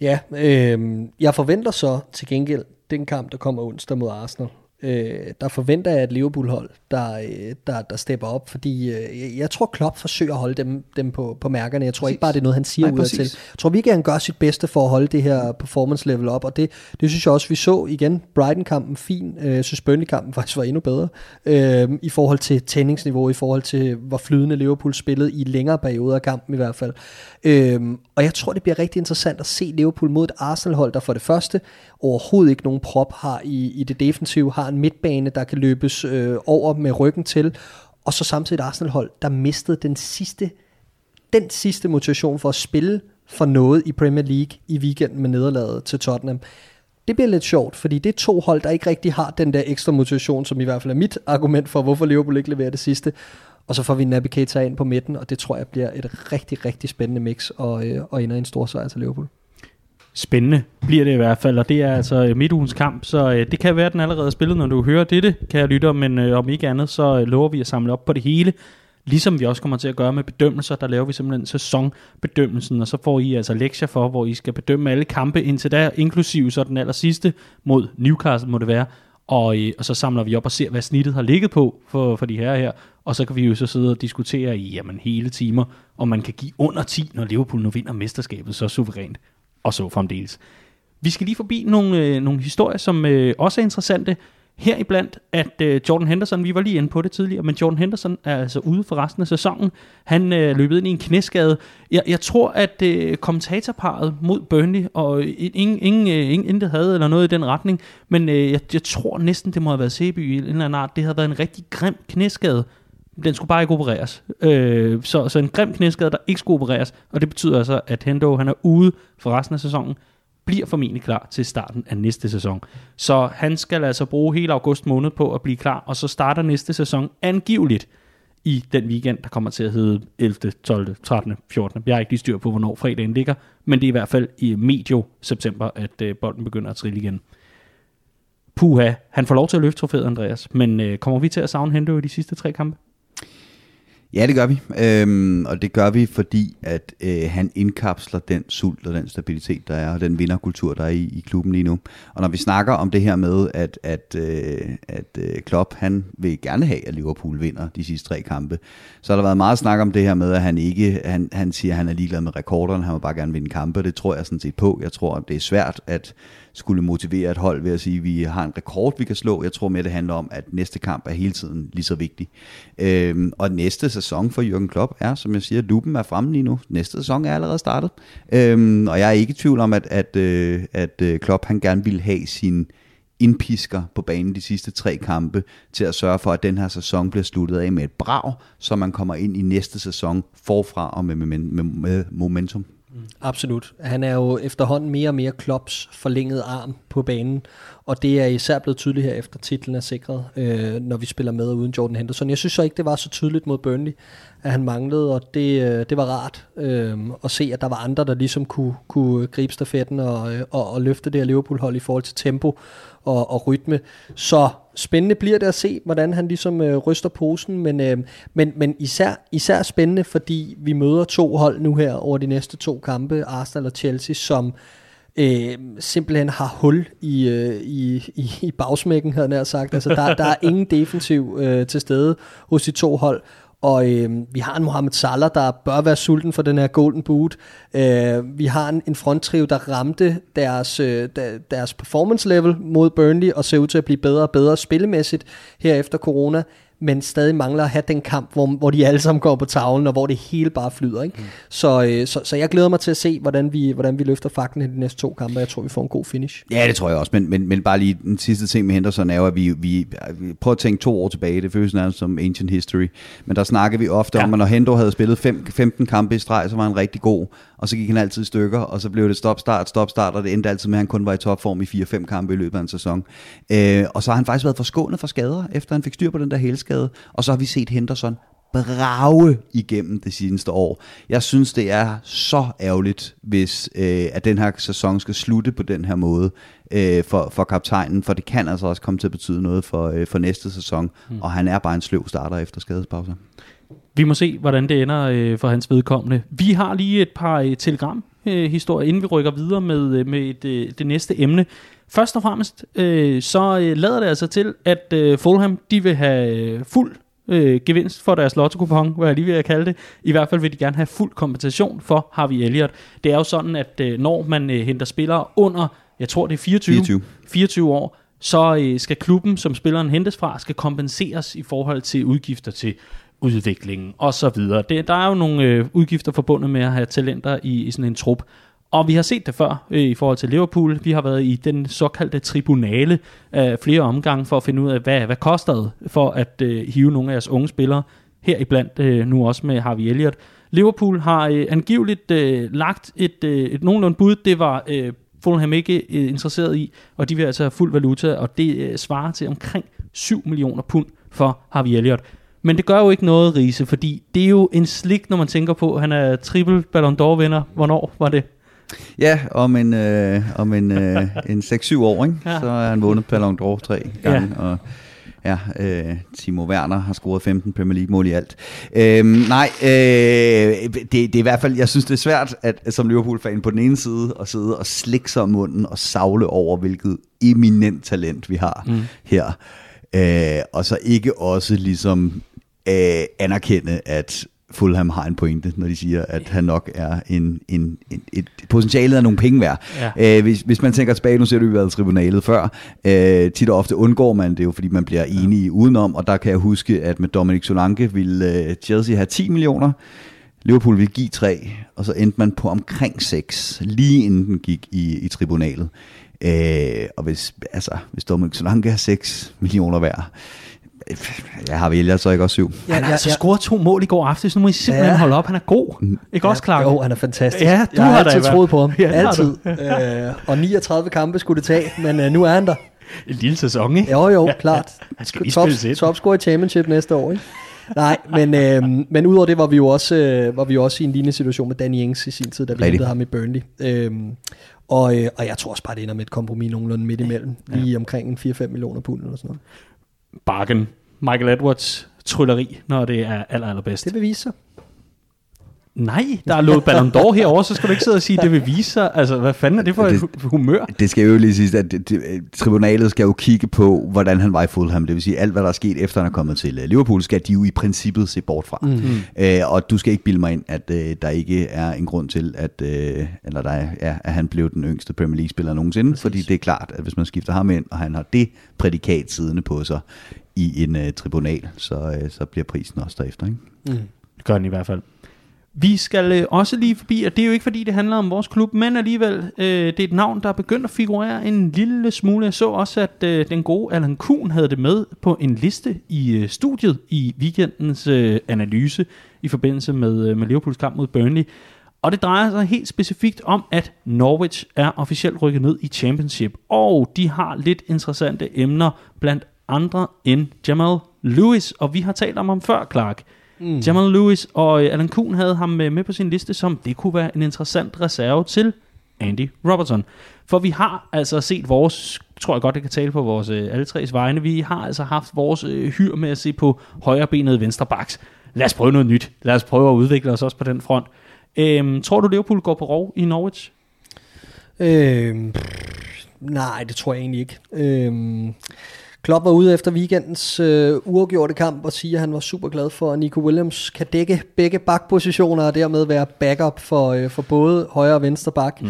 Ja, øh, jeg forventer så til gengæld den kamp, der kommer onsdag mod Arsenal. Øh, der forventer jeg et Liverpool-hold, der, øh, der, der stepper op, fordi øh, jeg- tror, Klopp forsøger at holde dem, dem på, på mærkerne. Jeg tror Præcis. ikke bare, det er noget, han siger Nej, ud til. præcis. Jeg tror virkelig, han gør sit bedste for at holde det her performance level op, og det, det synes jeg også, vi så igen. Brighton-kampen fin. Øh, Jeg synes, Burnley-kampen faktisk var endnu bedre øh, i forhold til tændingsniveau, i forhold til, hvor flydende Liverpool spillede i længere perioder af kampen i hvert fald. Øhm, og jeg tror, det bliver rigtig interessant at se Liverpool mod et Arsenal-hold, der for det første overhovedet ikke nogen prop har i, i det defensive, har en midtbane, der kan løbes øh, over med ryggen til, og så samtidig et Arsenal-hold, der mistede den sidste, den sidste motivation for at spille for noget i Premier League i weekenden med nederlaget til Tottenham. Det bliver lidt sjovt, fordi det er to hold, der ikke rigtig har den der ekstra motivation, som i hvert fald er mit argument for, hvorfor Liverpool ikke leverer det sidste. Og så får vi Naby Keita ind på midten, og det tror jeg bliver et rigtig, rigtig spændende mix, og, øh, og ender i en stor sejr til Liverpool. Spændende bliver det i hvert fald, og det er altså øh, midtugens kamp, så øh, det kan være, at den allerede er spillet, når du hører dette, kære lytter, men øh, om ikke andet, så øh, lover vi at samle op på det hele, ligesom vi også kommer til at gøre med bedømmelser, der laver vi simpelthen sæsonbedømmelsen, og så får I altså lektier for, hvor I skal bedømme alle kampe indtil da, inklusive så den aller sidste mod Newcastle må det være, og, øh, og så samler vi op og ser, hvad snittet har ligget på for, for de her her, og så kan vi jo så sidde og diskutere i jamen, hele timer, om man kan give under 10, når Liverpool nu vinder mesterskabet så suverænt og så fremdeles. Vi skal lige forbi nogle, øh, nogle historier, som øh, også er interessante. Her iblandt, at øh, Jordan Henderson, vi var lige inde på det tidligere, men Jordan Henderson er altså ude for resten af sæsonen. Han øh, løbet ind i en knæskade. Jeg, jeg tror, at øh, kommentatorparet mod Burnley, og øh, ingen, ingen, øh, ingen intet havde eller noget i den retning, men øh, jeg, jeg tror næsten, det må have været Seby i en eller anden art. Det havde været en rigtig grim knæskade. Den skulle bare ikke opereres. Øh, så, så en grim knæskade, der ikke skulle opereres, og det betyder altså, at Hendo han er ude for resten af sæsonen, bliver formentlig klar til starten af næste sæson. Så han skal altså bruge hele august måned på at blive klar, og så starter næste sæson angiveligt i den weekend, der kommer til at hedde 11., 12., 13., 14. Jeg har ikke lige styr på, hvornår fredagen ligger, men det er i hvert fald i medio september, at øh, bolden begynder at trille igen. Puha, han får lov til at løfte trofæet, Andreas, men øh, kommer vi til at savne Hendo i de sidste tre kampe? Ja, det gør vi. Øhm, og det gør vi, fordi at øh, han indkapsler den sult og den stabilitet, der er, og den vinderkultur, der er i, i klubben lige nu. Og når vi snakker om det her med, at, at, øh, at øh, Klopp, han vil gerne have, at Liverpool vinder de sidste tre kampe, så har der været meget snak om det her med, at han ikke, han, han siger, at han er ligeglad med rekorderne, han vil bare gerne vinde kampe. Det tror jeg sådan set på. Jeg tror, at det er svært at skulle motivere et hold ved at sige, at vi har en rekord, vi kan slå. Jeg tror mere, det handler om, at næste kamp er hele tiden lige så vigtig. Øhm, og næste sæson for Jürgen Klopp er, som jeg siger, lupen er fremme lige nu. Næste sæson er allerede startet. Øhm, og jeg er ikke i tvivl om, at, at, øh, at øh, Klopp han gerne vil have sin indpisker på banen de sidste tre kampe til at sørge for, at den her sæson bliver sluttet af med et brag, så man kommer ind i næste sæson forfra og med, med, med, med momentum. Mm. Absolut. Han er jo efterhånden mere og mere Klopps forlængede arm på banen, og det er især blevet tydeligt her efter titlen er sikret, øh, når vi spiller med uden Jordan Henderson. Jeg synes så ikke, det var så tydeligt mod Burnley, at han manglede, og det, øh, det var rart øh, at se, at der var andre, der ligesom kunne, kunne gribe stafetten og, øh, og, og løfte det her Liverpool-hold i forhold til tempo og, og rytme. Så spændende bliver det at se, hvordan han ligesom øh, ryster posen, men, øh, men, men især, især spændende, fordi vi møder to hold nu her over de næste to kampe, Arsenal og Chelsea, som øh, simpelthen har hul i, øh, i, i, i bagsmækken, havde jeg sagt. Altså, der, der er ingen defensiv øh, til stede hos de to hold, og øh, vi har en Mohamed Salah, der bør være sulten for den her Golden Boot. Øh, vi har en, en fronttrio, der ramte deres, øh, deres performance level mod Burnley, og ser ud til at blive bedre og bedre spillemæssigt her efter corona men stadig mangler at have den kamp, hvor, hvor de alle sammen går på tavlen, og hvor det hele bare flyder. Ikke? Mm. Så, øh, så, så jeg glæder mig til at se, hvordan vi, hvordan vi løfter fakten i de næste to kampe, jeg tror, vi får en god finish. Ja, det tror jeg også, men, men, men bare lige den sidste ting med Henderson er jo, at vi, vi, vi prøver at tænke to år tilbage, det føles nærmest som ancient history, men der snakker vi ofte ja. om, at når Hendo havde spillet fem, 15 kampe i streg, så var han rigtig god, og så gik han altid i stykker, og så blev det stop-start, stop-start, og det endte altid med, at han kun var i topform i 4-5 kampe i løbet af en sæson. Øh, og så har han faktisk været forskånet for skader, efter han fik styr på den der hælskade, og så har vi set Henderson brage igennem det seneste år. Jeg synes, det er så ærgerligt, hvis øh, at den her sæson skal slutte på den her måde øh, for, for kaptajnen, for det kan altså også komme til at betyde noget for, øh, for næste sæson, mm. og han er bare en sløv starter efter skadespauser. Vi må se, hvordan det ender øh, for hans vedkommende. Vi har lige et par øh, telegram øh, historier, inden vi rykker videre med, øh, med et, øh, det næste emne. Først og fremmest, øh, så øh, lader det altså til, at øh, Fulham de vil have øh, fuld øh, gevinst for deres lotto hvad jeg lige vil kalde det. I hvert fald vil de gerne have fuld kompensation for Harvey Elliott. Det er jo sådan, at øh, når man øh, henter spillere under, jeg tror det er 24, 24. 24 år, så øh, skal klubben, som spilleren hentes fra, skal kompenseres i forhold til udgifter til udviklingen og så videre. Det, der er jo nogle øh, udgifter forbundet med at have talenter i, i sådan en trup. Og vi har set det før øh, i forhold til Liverpool. Vi har været i den såkaldte tribunale øh, flere omgange for at finde ud af, hvad, hvad koster det for at øh, hive nogle af jeres unge spillere, her iblandt øh, nu også med Harvey Elliott. Liverpool har øh, angiveligt øh, lagt et, øh, et nogenlunde bud. Det var øh, Fulham ikke øh, interesseret i, og de vil altså have fuld valuta, og det øh, svarer til omkring 7 millioner pund for Harvey Elliott. Men det gør jo ikke noget, Riese, fordi det er jo en slik, når man tænker på, han er triple Ballon d'Or vinder. Hvornår var det? Ja, om en, øh, om en, øh, en 6-7 år, ikke? Ja. så er han vundet Ballon d'Or tre gange. Ja. Og Ja, øh, Timo Werner har scoret 15 Premier League-mål i alt. Øh, nej, øh, det, det er i hvert fald, jeg synes det er svært, at som Liverpool-fan på den ene side, at sidde og slikke sig om munden og savle over, hvilket eminent talent vi har mm. her. Øh, og så ikke også ligesom øh, anerkende, at Fulham har en pointe, når de siger, at han nok er en, en, en et potentialet af nogle penge værd. Ja. Øh, hvis, hvis man tænker tilbage, nu ser du jo været tribunalet før, øh, tit og ofte undgår man det jo, fordi man bliver enige ja. udenom, og der kan jeg huske, at med Dominic Solanke ville øh, Chelsea have 10 millioner, Liverpool ville give 3, og så endte man på omkring 6, lige inden den gik i, i tribunalet. Øh, og hvis, altså, hvis Dominic Solanke har 6 millioner værd, jeg har vælget så ikke også syv. Ja, han har ja, altså ja. scoret to mål i går aftes, så nu må I simpelthen ja. holde op. Han er god. Mm. Ikke ja, også, Clark? Jo, han er fantastisk. Ja, du jeg har altid troet på ham. (laughs) Ja, altid. (laughs) øh, og 39 kampe skulle det tage, men øh, nu er han der. En lille sæson, ikke? Jo, jo, klart. Han skal top, top score i championship næste år, ikke? Nej, men, øh, men udover det var vi jo også, øh, var vi jo også i en lignende situation med Danny Ings i sin tid, da vi hentede ham i Burnley. Øh, og, øh, og jeg tror også bare, det ender med et kompromis nogenlunde midt imellem. Ja. Lige omkring 4-5 millioner pund eller sådan noget. Bargain. Michael Edwards trylleri, når det er aller, allerbedst. Det vil vise sig. Nej, der er lovet Ballon d'Or herovre, så skal du ikke sidde og sige, at det vil vise sig. Altså, hvad fanden er det for det, et humør? Det skal jo lige sige, at det, det, tribunalet skal jo kigge på, hvordan han var i Fulham. Det vil sige, alt hvad der er sket efter han er kommet til Liverpool, skal de jo i princippet se bort fra. Mm. Øh, og du skal ikke bilde mig ind, at øh, der ikke er en grund til, at, øh, eller der er, ja, at han blev den yngste Premier League-spiller nogensinde. Præcis. Fordi det er klart, at hvis man skifter ham ind, og han har det prædikat siddende på sig i en øh, tribunal, så, øh, så bliver prisen også derefter. Ikke? Mm. Det gør den i hvert fald. Vi skal øh, også lige forbi, og det er jo ikke fordi, det handler om vores klub, men alligevel, øh, det er et navn, der er begyndt at figurere en lille smule. Jeg så også, at øh, den gode Allan Kuhn havde det med på en liste i øh, studiet i weekendens øh, analyse i forbindelse med, øh, med Liverpools kamp mod Burnley. Og det drejer sig helt specifikt om, at Norwich er officielt rykket ned i Championship, og de har lidt interessante emner, blandt andre end Jamal Lewis, og vi har talt om ham før, Clark. Mm. Jamal Lewis og øh, Alan Kuhn havde ham med, med på sin liste, som det kunne være en interessant reserve til Andy Robertson. For vi har altså set vores, tror jeg godt, det kan tale på vores øh, alle tres vegne, vi har altså haft vores øh, hyr med at se på højrebenet venstre backs. Lad os prøve noget nyt. Lad os prøve at udvikle os også på den front. Øhm, tror du, Liverpool går på rov i Norwich? Øh, nej, det tror jeg egentlig ikke. Øh, Klopp var ude efter weekendens øh, uafgjorte kamp og siger, at han var super glad for, at Nico Williams kan dække begge bakpositioner og dermed være backup for, øh, for både højre og venstre bak. Mm.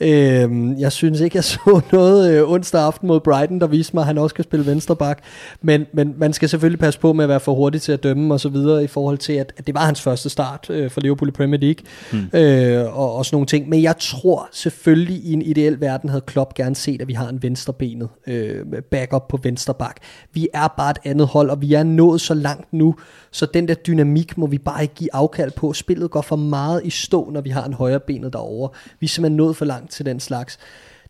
Øh, jeg synes ikke, jeg (laughs) så noget øh, onsdag aften mod Brighton, der viste mig, at han også kan spille venstre bak. Men, men man skal selvfølgelig passe på med at være for hurtig til at dømme og så videre i forhold til, at, at det var hans første start øh, for Liverpool i Premier League mm. øh, og, og sådan nogle ting. Men jeg tror selvfølgelig, i en ideel verden havde Klopp gerne set, at vi har en venstrebenet øh, backup på venstre bak. Vi er bare et andet hold, og vi er nået så langt nu, så den der dynamik må vi bare ikke give afkald på. Spillet går for meget i stå, når vi har en højre benet derovre. Vi er simpelthen nået for langt til den slags.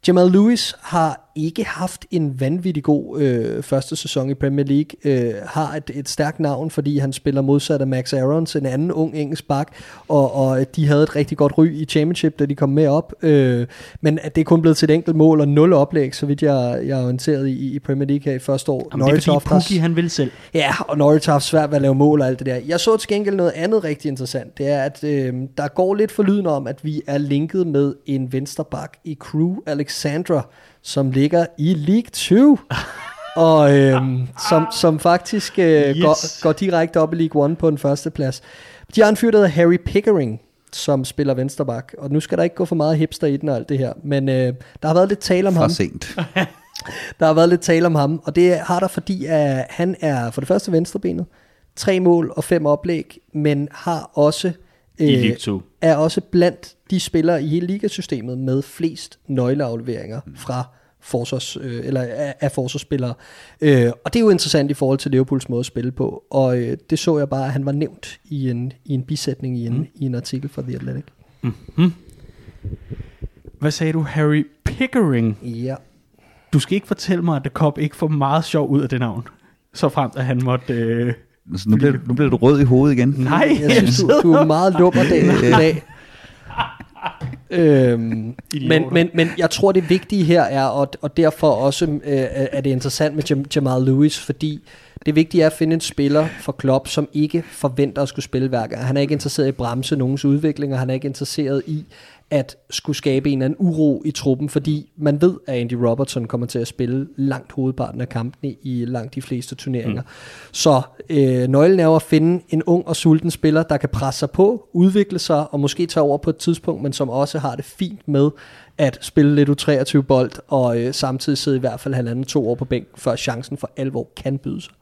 Jamal Lewis har ikke haft en vanvittig god øh, første sæson i Premier League. Øh, har et, et stærkt navn, fordi han spiller modsat af Max Aarons, en anden ung engelsk bak, og, og de havde et rigtig godt ry i Championship, da de kom med op. Øh, men at det er kun blevet til et enkelt mål og nul oplæg, så vidt jeg, jeg er orienteret i, i Premier League her i første år. Jamen, det er fordi Pukki, han vil selv. Ja, og Norwich har haft svært ved at lave mål og alt det der. Jeg så til gengæld noget andet rigtig interessant. Det er, at øh, der går lidt for lyden om, at vi er linket med en vensterbak i Crew Alexandra, som ligger i League 2. (laughs) og øhm, som, som faktisk øh, yes. går, går direkte op i League 1 på den første plads. De har en fyr, der hedder Harry Pickering, som spiller vensterbak. Og nu skal der ikke gå for meget hipster i den og alt det her. Men øh, der har været lidt tale om For ham. sent. (laughs) Der har været lidt tale om ham, og det har der, fordi at han er for det første venstrebenet, tre mål og fem oplæg, men har også I League 2. er også blandt de spillere i hele ligasystemet med flest nøgleafleveringer fra forsvars, øh, eller af, af forsvarsspillere. Øh, og det er jo interessant i forhold til Liverpools måde at spille på, og øh, det så jeg bare, at han var nævnt i en, i en bisætning i en, mm. i en artikel fra The Athletic. Mm-hmm. Hvad sagde du, Harry Pickering? Ja. Du skal ikke fortælle mig, at det kom ikke for meget sjov ud af det navn. Så frem, at han måtte... Øh... Altså, nu, bliver, nu bliver du rød i hovedet igen. Nej, Jeg synes, du, du er meget lummer dag i dag. øhm, men, men, men jeg tror det vigtige her er Og, og derfor også øh, er det interessant med Jam, Jamal Lewis Fordi det vigtige er at finde en spiller for Klopp Som ikke forventer at skulle spille hver gang. Han er ikke interesseret i at bremse nogens udvikling Og han er ikke interesseret i at skulle skabe en eller anden uro i truppen, fordi man ved, at Andy Robertson kommer til at spille langt hovedparten af kampene i langt de fleste turneringer. Mm. Så øh, nøglen er jo at finde en ung og sulten spiller, der kan presse sig på, udvikle sig og måske tage over på et tidspunkt, men som også har det fint med at spille lidt U23 bold og øh, samtidig sidde i hvert fald halvanden to år på bænk, før chancen for alvor kan byde sig.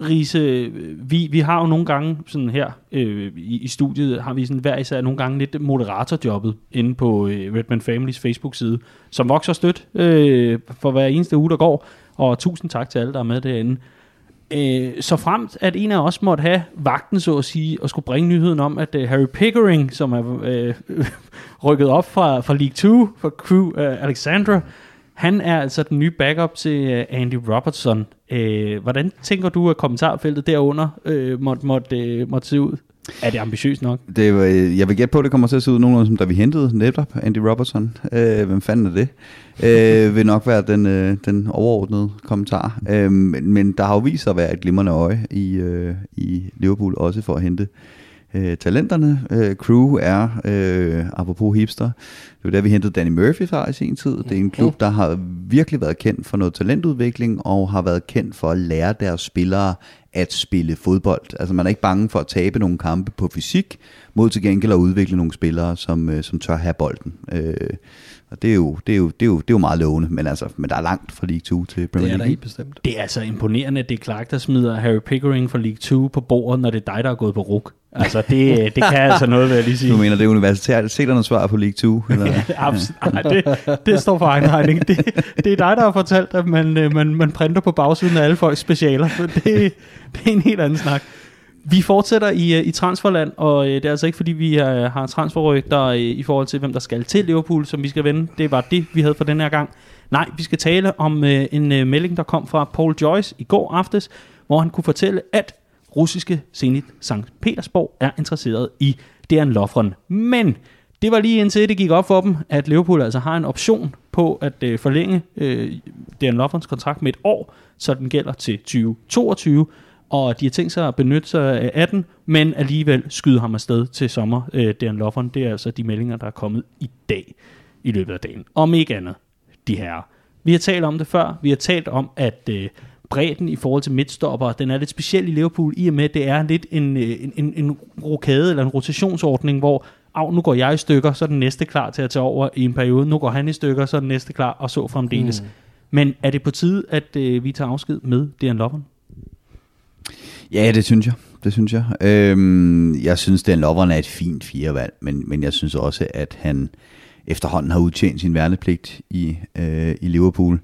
Riese, øh, vi, vi har jo nogle gange sådan her øh, i, i studiet, har vi sådan hver især nogle gange lidt moderatorjobbet inde på øh, Redman Families Facebook-side, som vokser stødt øh, for hver eneste uge, der går. Og tusind tak til alle, der er med derinde. Øh, så fremt, at en af os måtte have vagten, så at sige, og skulle bringe nyheden om, at øh, Harry Pickering, som er øh, (laughs) rykket op fra, fra League 2, fra Crew øh, Alexandra, han er altså den nye backup til øh, Andy Robertson. Øh, hvordan tænker du, at kommentarfeltet derunder øh, måtte, måtte, øh, måtte se ud? Er det ambitiøst nok? Det, var- øh, jeg vil gætte på, at det kommer til at se ud nogenlunde som da vi hentede netop Andy Robertson. Øh, hvem fanden er det? Øh, vil nok være den, øh, den overordnede kommentar. Øh, men, men der har jo vist sig at være et glimrende øje i, øh, i Liverpool, også for at hente øh, talenterne. Øh, Crew er, øh, apropos hipster, det var der, vi hentede Danny Murphy fra i sin tid. Det er en klub, der har virkelig været kendt for noget talentudvikling, og har været kendt for at lære deres spillere at spille fodbold. Altså man er ikke bange for at tabe nogle kampe på fysik, mod til gengæld at udvikle nogle spillere, som, øh, som tør have bolden. Øh, og det er, jo, det, er jo, det, er jo, det er jo meget lovende, men, altså, men der er langt fra League 2 til Premier Det er League. helt bestemt. Det er altså imponerende, at det er Clark, der smider Harry Pickering fra League 2 på bordet, når det er dig, der er gået på ruk. Altså, det, det kan altså noget, vil jeg lige sige. Du mener, det er universiteternes svar på League 2? Eller? (laughs) Abs- Ej, det, det står for egen regning. Det, det er dig, der har fortalt, at man, øh, man, man printer på bagsiden af alle folks specialer. Så det, det er en helt anden snak. Vi fortsætter i, øh, i transferland, og øh, det er altså ikke fordi, vi har transferrygter i forhold til, hvem der skal til Liverpool, som vi skal vende. Det var det, vi havde for den her gang. Nej, vi skal tale om øh, en øh, melding, der kom fra Paul Joyce i går aftes, hvor han kunne fortælle, at russiske Zenit St. Petersborg er interesseret i Dejan Lovren. Men det var lige indtil det gik op for dem, at Liverpool altså har en option på at øh, forlænge øh, Dejan Lovrens kontrakt med et år, så den gælder til 2022, og de har tænkt sig at benytte sig af den, men alligevel skyde ham afsted til sommer, øh, Dejan Lovren. Det er altså de meldinger, der er kommet i dag i løbet af dagen. Om ikke andet, de her. Vi har talt om det før. Vi har talt om, at øh, bredden i forhold til midtstopper, den er lidt speciel i Liverpool, i og med, at det er lidt en, øh, en, en, en rokade eller en rotationsordning, hvor Au, nu går jeg i stykker, så er den næste klar til at tage over i en periode. Nu går han i stykker, så er den næste klar, og så fremdeles. Mm. Men er det på tide, at øh, vi tager afsked med Dejan Lovren? Ja, det synes jeg. Det synes jeg. Øhm, jeg synes, Dejan Lovren er et fint firevalg, men, men jeg synes også, at han efterhånden har udtjent sin værnepligt i, øh, i Liverpool.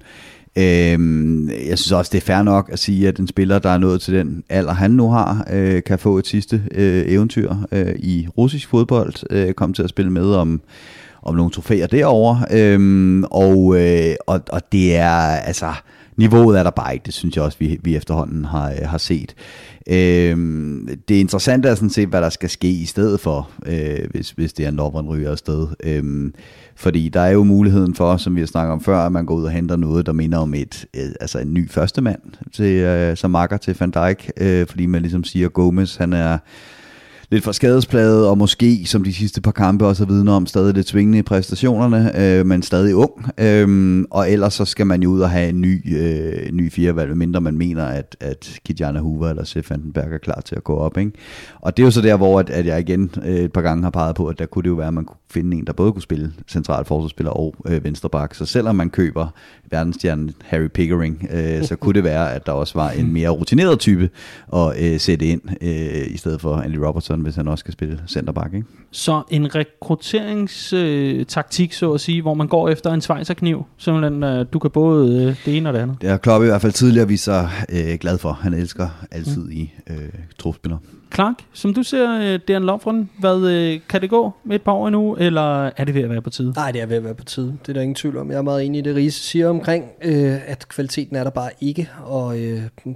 Øhm, jeg synes også, det er fair nok at sige, at en spiller, der er nået til den alder, han nu har, øh, kan få et sidste øh, eventyr øh, i russisk fodbold, øh, komme til at spille med om, om nogle trofæer derovre. Øhm, og, øh, og, og det er altså niveauet er der bare ikke, det synes jeg også, vi, vi efterhånden har, øh, har set. Øh, det interessante er sådan set, hvad der skal ske i stedet for, øh, hvis, hvis det er en Lovren ryger afsted. Øh, fordi der er jo muligheden for, som vi har snakket om før, at man går ud og henter noget, der minder om et, øh, altså en ny førstemand til, øh, som makker til Van Dijk, øh, fordi man ligesom siger, at Gomez, han er lidt for skadespladet, og måske, som de sidste par kampe også har vidner om, stadig lidt svingende i præstationerne, øh, men stadig ung. Øh, og ellers så skal man jo ud og have en ny, øh, ny firevalg, mindre man mener, at, at Kijana Hoover eller Stefan Vandenberg er klar til at gå op. Ikke? Og det er jo så der, hvor at, at jeg igen øh, et par gange har peget på, at der kunne det jo være, at man kunne finde en, der både kunne spille central forsvarsspiller og øh, venstreback. Så selvom man køber verdensstjernen Harry Pickering, øh, så kunne det være, at der også var en mere rutineret type at øh, sætte ind, øh, i stedet for Andy Robertson, hvis han også skal spille centerback. Ikke? Så en rekrutteringstaktik, øh, så at sige, hvor man går efter en svejserkniv, simpelthen, øh, du kan både øh, det ene og det andet. Det har Klopp i hvert fald tidligere vist sig øh, glad for. Han elsker altid mm. i øh, trupspillere. Clark, som du ser øh, uh, Dejan Lovren, hvad, uh, kan det gå med et par år endnu, eller er det ved at være på tide? Nej, det er ved at være på tide. Det er der ingen tvivl om. Jeg er meget enig i det, Riese siger omkring, øh, at kvaliteten er der bare ikke, og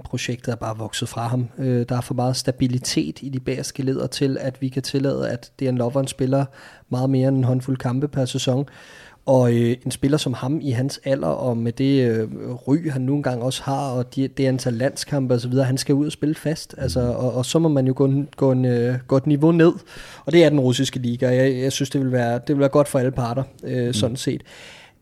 projektet er bare vokset fra ham. Øh, der er for meget stabilitet i de bagerske leder til, at vi kan tillade, at Dan Lovren spiller meget mere end en håndfuld kampe per sæson. Og øh, en spiller som ham i hans alder, og med det øh, ry, han nu engang også har, og de, det antal landskampe osv., han skal ud og spille fast. Altså, og, og så må man jo gå, gå, en, øh, gå et niveau ned. Og det er den russiske liga. Jeg, jeg synes, det vil, være, det vil være godt for alle parter, øh, mm. sådan set.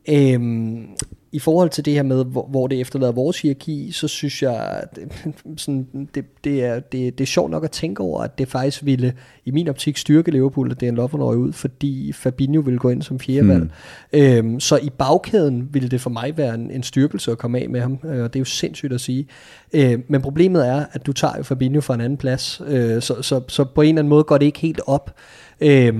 Øhm, I forhold til det her med, hvor, hvor det efterlader vores hierarki, så synes jeg, det, (laughs) sådan, det, det, er, det, det er sjovt nok at tænke over, at det faktisk ville, i min optik, styrke Liverpool, at det er en Lovren ud, fordi Fabinho ville gå ind som fjerdevalg. Hmm. Øhm, så i bagkæden ville det for mig være en, en styrkelse at komme af med ham, øh, og det er jo sindssygt at sige. Øh, men problemet er, at du tager jo Fabinho fra en anden plads, øh, så, så, så på en eller anden måde går det ikke helt op. Øh,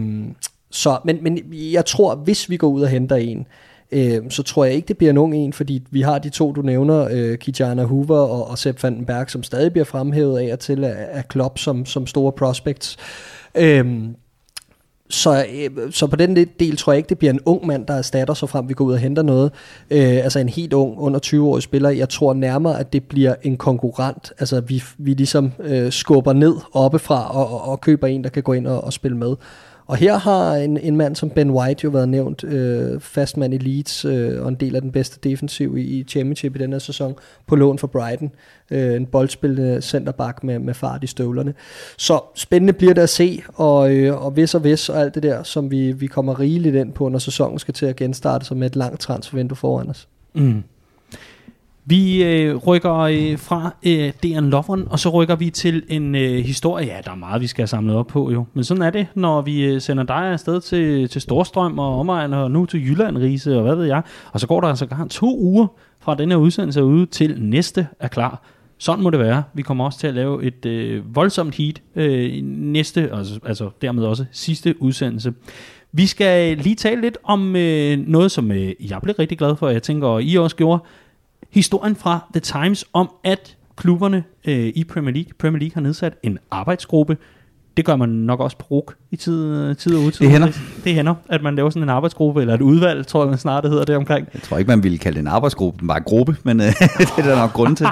så, men, men jeg tror, hvis vi går ud og henter en, øh, så tror jeg ikke, det bliver en ung en, fordi vi har de to, du nævner, øh, Kijana Hoover og, og Sepp Vandenberg, som stadig bliver fremhævet af og til af, af Klopp som, som store prospects. Øh, så, øh, så på den del tror jeg ikke, det bliver en ung mand, der erstatter, så frem vi går ud og henter noget. Øh, altså en helt ung, under 20-årig spiller. Jeg tror nærmere, at det bliver en konkurrent. Altså vi, vi ligesom øh, skubber ned oppefra og, og, og køber en, der kan gå ind og, og spille med. Og her har en, en mand som Ben White jo været nævnt, øh, fastmand i Leeds, øh, og en del af den bedste defensiv i, i Championship i denne sæson, på lån for Brighton. Øh, en boldspillende centerback med, med fart i støvlerne. Så spændende bliver det at se, og, øh, og hvis og hvis og alt det der, som vi, vi kommer rigeligt ind på, når sæsonen skal til at genstarte, som med et langt transfervindue foran os. Mm. Vi øh, rykker øh, fra øh, DN Lovren, og så rykker vi til en øh, historie. Ja, der er meget, vi skal have samlet op på jo. Men sådan er det, når vi øh, sender dig afsted til, til Storstrøm og omegn, og nu til Jylland, Riese og hvad ved jeg. Og så går der altså gang to uger fra den her udsendelse ude til næste er klar. Sådan må det være. Vi kommer også til at lave et øh, voldsomt heat øh, næste, altså, altså dermed også sidste udsendelse. Vi skal lige tale lidt om øh, noget, som øh, jeg blev rigtig glad for, jeg tænker, og I også gjorde historien fra The Times om, at klubberne øh, i Premier League, Premier League har nedsat en arbejdsgruppe. Det gør man nok også på RUK i tid, tid og utid. Det hænder. Det hænder, at man laver sådan en arbejdsgruppe, eller et udvalg, tror jeg man snart det hedder det omkring. Jeg tror ikke, man ville kalde det en arbejdsgruppe, den var en gruppe, men øh, (laughs) det er der nok grund til.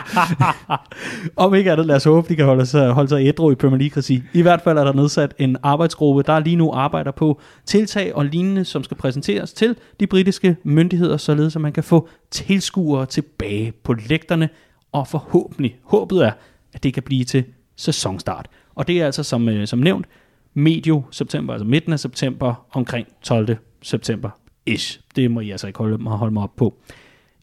(laughs) Om ikke andet, lad os håbe, de kan holde sig, holde sig ædru i Premier League regi. I hvert fald er der nedsat en arbejdsgruppe, der lige nu arbejder på tiltag og lignende, som skal præsenteres til de britiske myndigheder, således at man kan få tilskuere tilbage på lægterne, og forhåbentlig, håbet er, at det kan blive til sæsonstart. Og det er altså som, øh, som nævnt, medio september, altså midten af september, omkring 12. september ish. Det må I altså ikke holde, mig- holde mig op på.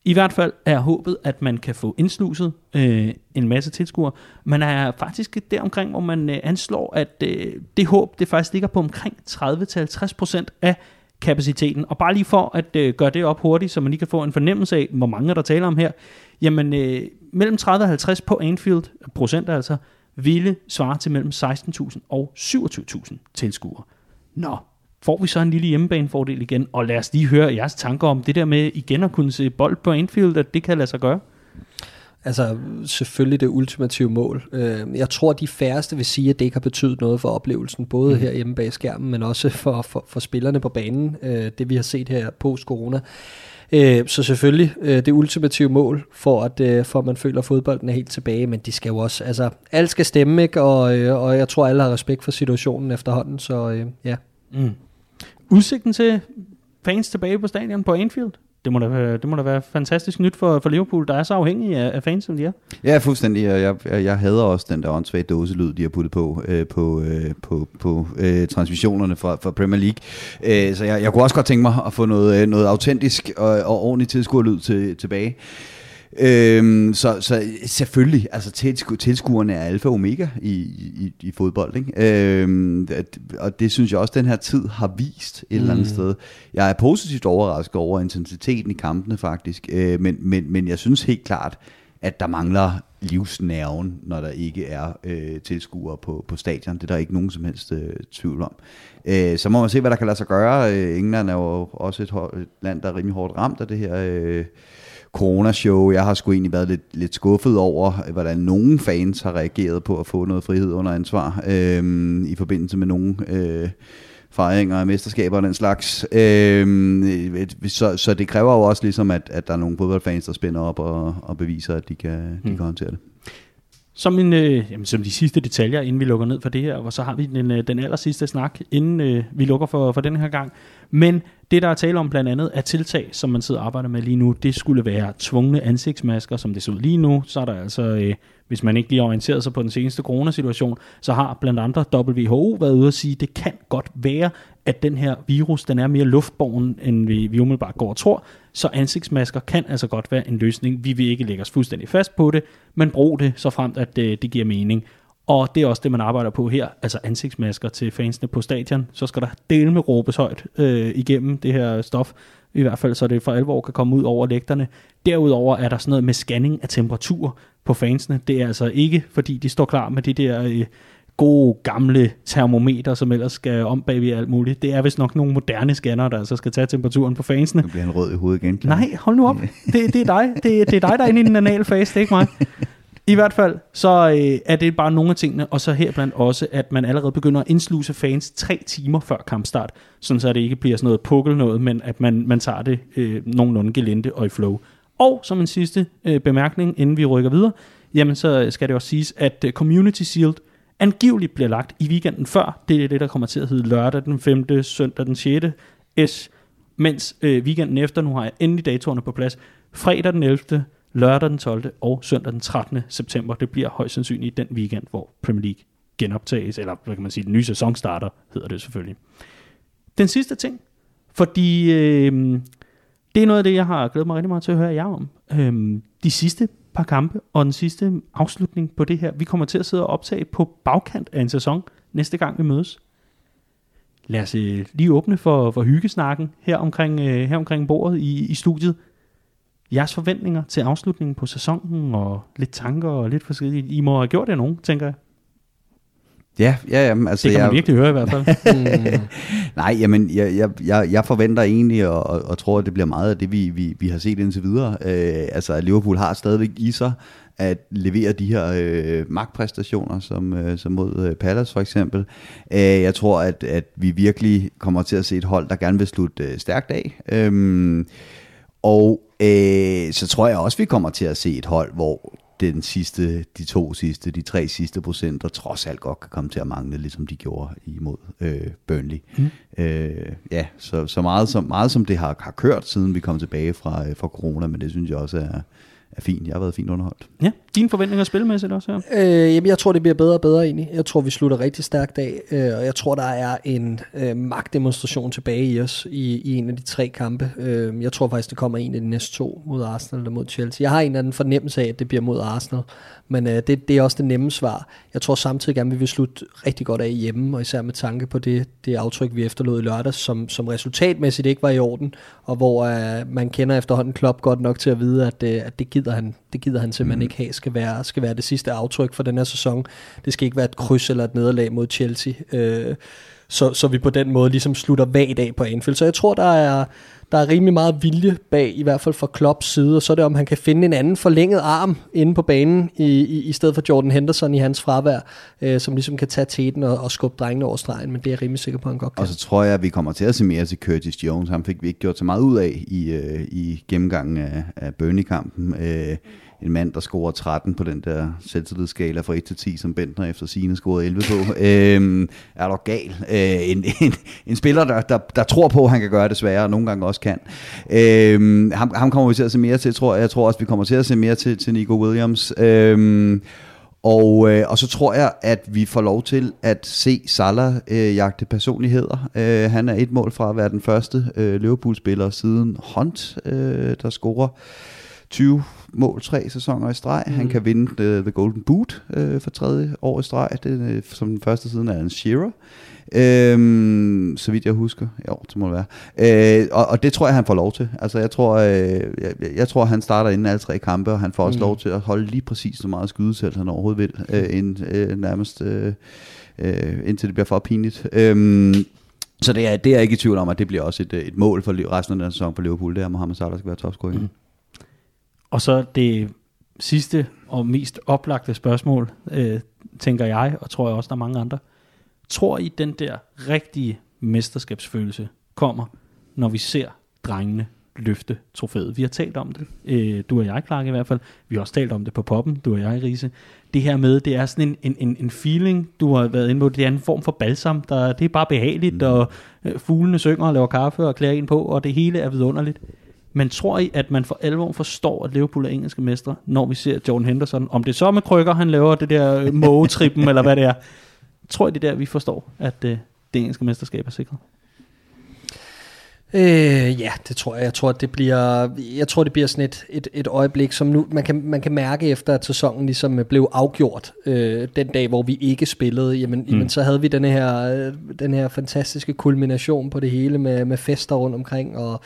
I hvert fald er håbet, at man kan få indsluset øh, en masse tilskuere. Man er faktisk der omkring, hvor man øh, anslår, at øh, det håb, det faktisk ligger på omkring 30-50% af kapaciteten. Og bare lige for at øh, gøre det op hurtigt, så man lige kan få en fornemmelse af, hvor mange der taler om her. Jamen, øh, mellem 30 og 50 på Anfield, procent altså, ville svare til mellem 16.000 og 27.000 tilskuere. Nå, får vi så en lille hjemmebanefordel igen, og lad os lige høre jeres tanker om det der med igen at kunne se bold på Anfield, at det kan lade sig gøre. Altså selvfølgelig det ultimative mål. Øh, Jeg tror, de færreste vil sige, at det ikke har betydet noget for oplevelsen, både mm. her hjemme bag skærmen, men også for, for, for spillerne på banen, øh, det vi har set her post-corona. Øh, Så selvfølgelig øh, det ultimative mål for at, øh, for at man føler, at fodbolden er helt tilbage, men de skal jo også, altså alt skal stemme, ikke? Og, øh, og jeg tror, alle har respekt for situationen efterhånden, så øh, ja. Mm. Udsigten til fans tilbage på stadion på Anfield, det må da være, det må da være fantastisk nyt for, for Liverpool, der er så afhængige af, af fans, som de er. Ja, fuldstændig. Jeg, jeg, jeg hader også den der åndssvage dåselyd, de har puttet på øh, på, øh, på, på øh, transmissionerne fra, fra Premier League. Øh, så jeg, jeg kunne også godt tænke mig at få noget, øh, noget autentisk og, og ordentligt tilskuerlyd til, tilbage. Øhm, så, så selvfølgelig, altså tilsku, tilskuerne er alfa og omega i, i, i fodbold, ikke? Øhm, at- og det synes jeg også, den her tid har vist et eller andet sted. Jeg er positivt overrasket over intensiteten i kampene faktisk, øh, men, men, men jeg synes helt klart, at der mangler livsnerven, når der ikke er øh, tilskuere på, på stadion. Det er der ikke nogen som helst øh, tvivl om. Øh, så må man se, hvad der kan lade sig gøre. Øh, England er jo også et, et land, der er rimelig hårdt ramt af det her øh, coronashow. Jeg har sgu egentlig været lidt, lidt skuffet over, hvordan nogle fans har reageret på at få noget frihed under ansvar øh, i forbindelse med nogle... Øh, fejringer af mesterskaber og den slags. Øhm, så, så det kræver jo også ligesom, at, at der er nogle fodboldfans, der spænder op og, og beviser, at de kan, de kan håndtere det. Som, en, øh, jamen, som de sidste detaljer, inden vi lukker ned for det her, og så har vi den, øh, den aller sidste snak, inden øh, vi lukker for, for den her gang. Men det, der er tale om blandt andet, er tiltag, som man sidder og arbejder med lige nu, det skulle være tvungne ansigtsmasker, som det ser ud lige nu. Så er der altså, øh, hvis man ikke lige orienteret sig på den seneste coronasituation, så har blandt andre WHO været ude at sige, at det kan godt være, at den her virus, den er mere luftborgen, end vi, vi umiddelbart går og tror. Så ansigtsmasker kan altså godt være en løsning. Vi vil ikke lægge os fuldstændig fast på det, men brug det, så fremt at det, det giver mening. Og det er også det, man arbejder på her, altså ansigtsmasker til fansene på stadion. Så skal der dele med råbes højt øh, igennem det her stof, i hvert fald så det for alvor kan komme ud over lægterne. Derudover er der sådan noget med scanning af temperatur på fansene. Det er altså ikke, fordi de står klar med de der øh, gode gamle termometer, som ellers skal om bagved alt muligt. Det er vist nok nogle moderne scanner, der altså skal tage temperaturen på fansene. Nu bliver han rød i hovedet igen. Klar. Nej, hold nu op. (laughs) Det, det er dig. Det, det er dig, der er inde i den anale fase, det er ikke mig. I hvert fald, så øh, er det bare nogle af tingene, og så her blandt også, at man allerede begynder at indsluse fans tre timer før kampstart, sådan så det ikke bliver sådan noget pukkel noget, men at man, man tager det øh, nogenlunde gelente og i flow. Og som en sidste øh, bemærkning, inden vi rykker videre, jamen så skal det også siges, at øh, Community Shield angiveligt bliver lagt i weekenden før. Det er det, der kommer til at hedde lørdag den 5., søndag den 6. S, mens øh, weekenden efter, nu har jeg endelig datorerne på plads, fredag den 11., lørdag den 12. og søndag den 13. september. Det bliver højst sandsynligt den weekend, hvor Premier League genoptages, eller hvad kan man sige, den nye sæson starter, hedder det selvfølgelig. Den sidste ting, fordi øh, det er noget af det, jeg har glædet mig rigtig meget til at høre jer om. Øh, de sidste par kampe og den sidste afslutning på det her. Vi kommer til at sidde og optage på bagkant af en sæson næste gang vi mødes. Lad os øh, lige åbne for, for hyggesnakken her omkring, øh, her omkring bordet i, i studiet. Jeres forventninger til afslutningen på sæsonen og lidt tanker og lidt forskelligt. I må have gjort det nogen, tænker jeg. Ja, ja, jamen, altså Det kan man jeg, virkelig høre i hvert fald. (laughs) Nej, jamen, jeg, jeg, jeg, jeg forventer egentlig og, og, og tror, at det bliver meget af det, vi, vi, vi har set indtil videre. Øh, altså, at Liverpool har stadigvæk i sig at levere de her øh, magtpræstationer, som, øh, som mod øh, Palace for eksempel. Øh, jeg tror, at, at vi virkelig kommer til at se et hold, der gerne vil slutte øh, stærkt af. Øh, og øh, så tror jeg også, vi kommer til at se et hold, hvor den sidste, de to sidste, de tre sidste procenter trods alt godt kan komme til at mangle, ligesom de gjorde imod øh, Burnley. Mm. Øh, ja, så, så meget, som, meget som det har, har kørt, siden vi kom tilbage fra, øh, fra corona, men det synes jeg også er, er fint. Jeg har været fint underholdt. Ja, dine forventninger spilmæssigt også her? Øh, jamen, jeg tror, det bliver bedre og bedre egentlig. Jeg tror, vi slutter rigtig stærkt af, øh, og jeg tror, der er en øh, magtdemonstration tilbage i os i, i en af de tre kampe. Øh, jeg tror faktisk, det kommer en af de næste to mod Arsenal eller mod Chelsea. Jeg har en anden fornemmelse af, at det bliver mod Arsenal, men øh, det, det er også det nemme svar. Jeg tror samtidig gerne, vi vil slutte rigtig godt af hjemme, og især med tanke på det, det aftryk, vi efterlod i lørdags, som, som resultatmæssigt ikke var i orden, og hvor øh, man kender efterhånden Klopp godt nok til at vide, at, øh, at det, gider han, det gider han simpelthen mm. ikke have, skal være, skal være det sidste aftryk for den her sæson. Det skal ikke være et kryds eller et nederlag mod Chelsea. Øh, så, så vi på den måde ligesom slutter vagt af på Anfield. Så jeg tror, der er, der er rimelig meget vilje bag, i hvert fald fra Klopps side, og så er det, om han kan finde en anden forlænget arm inde på banen, i, i, i stedet for Jordan Henderson i hans fravær, øh, som ligesom kan tage teten og, og skubbe drengene over stregen, men det er jeg rimelig sikker på, at han godt kan. Og så tror jeg, at vi kommer til at se mere til Curtis Jones. Han fik vi ikke gjort så meget ud af i, øh, i gennemgangen af, af Burnley-kampen. Øh, en mand, der scorer 13 på den der selvtillidsskala fra 1 til 10, som Bentner efter sine scorede 11 på. (laughs) øhm, er der gal. Øh, en, en, en spiller, der, der, der tror på, at han kan gøre det sværere, og nogle gange også kan. Øhm, ham, ham kommer vi til at se mere til, tror jeg. Jeg tror også, vi kommer til at se mere til, til Nico Williams. Øhm, og, øh, og så tror jeg, at vi får lov til at se Salah øh, jagte personligheder. Øh, han er et mål fra at være den første øh, Liverpool-spiller siden Hunt, øh, der scorer 20 mål tre sæsoner i streg. Mm. Han kan vinde the, the Golden Boot øh, for tredje år i streg, det, øh, som den første siden er en Shearer. Øhm, så vidt jeg husker. Jo, det må det være. Øh, og, og det tror jeg, han får lov til. Altså, jeg tror, øh, jeg, jeg tror han starter inden alle tre kampe, og han får også mm. lov til at holde lige præcis så meget skydesæt, han overhovedet vil, øh, ind, øh, nærmest øh, øh, indtil det bliver for pinligt. Øh, så det er, det er jeg ikke i tvivl om, at det bliver også et, et mål for resten af den sæson på Liverpool, det er, at Mohamed Salah skal være topscorer mm. Og så det sidste og mest oplagte spørgsmål, øh, tænker jeg, og tror jeg også, der er mange andre. Tror I, den der rigtige mesterskabsfølelse kommer, når vi ser drengene løfte trofæet? Vi har talt om det, øh, du og jeg, Clark i hvert fald. Vi har også talt om det på poppen, du og jeg, Riese. Det her med, det er sådan en, en, en feeling, du har været inde på, det er en form for balsam, der, det er bare behageligt, mm. og øh, fuglene synger og laver kaffe og klæder en på, og det hele er vidunderligt. Men tror I, at man for alvor forstår, at Liverpool er engelske mestre, når vi ser Jordan Henderson? Om det så med krykker, han laver det der (laughs) mågetrippen, eller hvad det er. Tror I, det er der, vi forstår, at øh, det engelske mesterskab er sikret? Øh, ja, det tror jeg. Jeg tror, det bliver, jeg tror, det bliver sådan et, et, et øjeblik, som nu, man kan, man kan mærke efter, at sæsonen ligesom blev afgjort øh, den dag, hvor vi ikke spillede. Jamen, mm. jamen så havde vi den her, øh, den her fantastiske kulmination på det hele med, med fester rundt omkring, og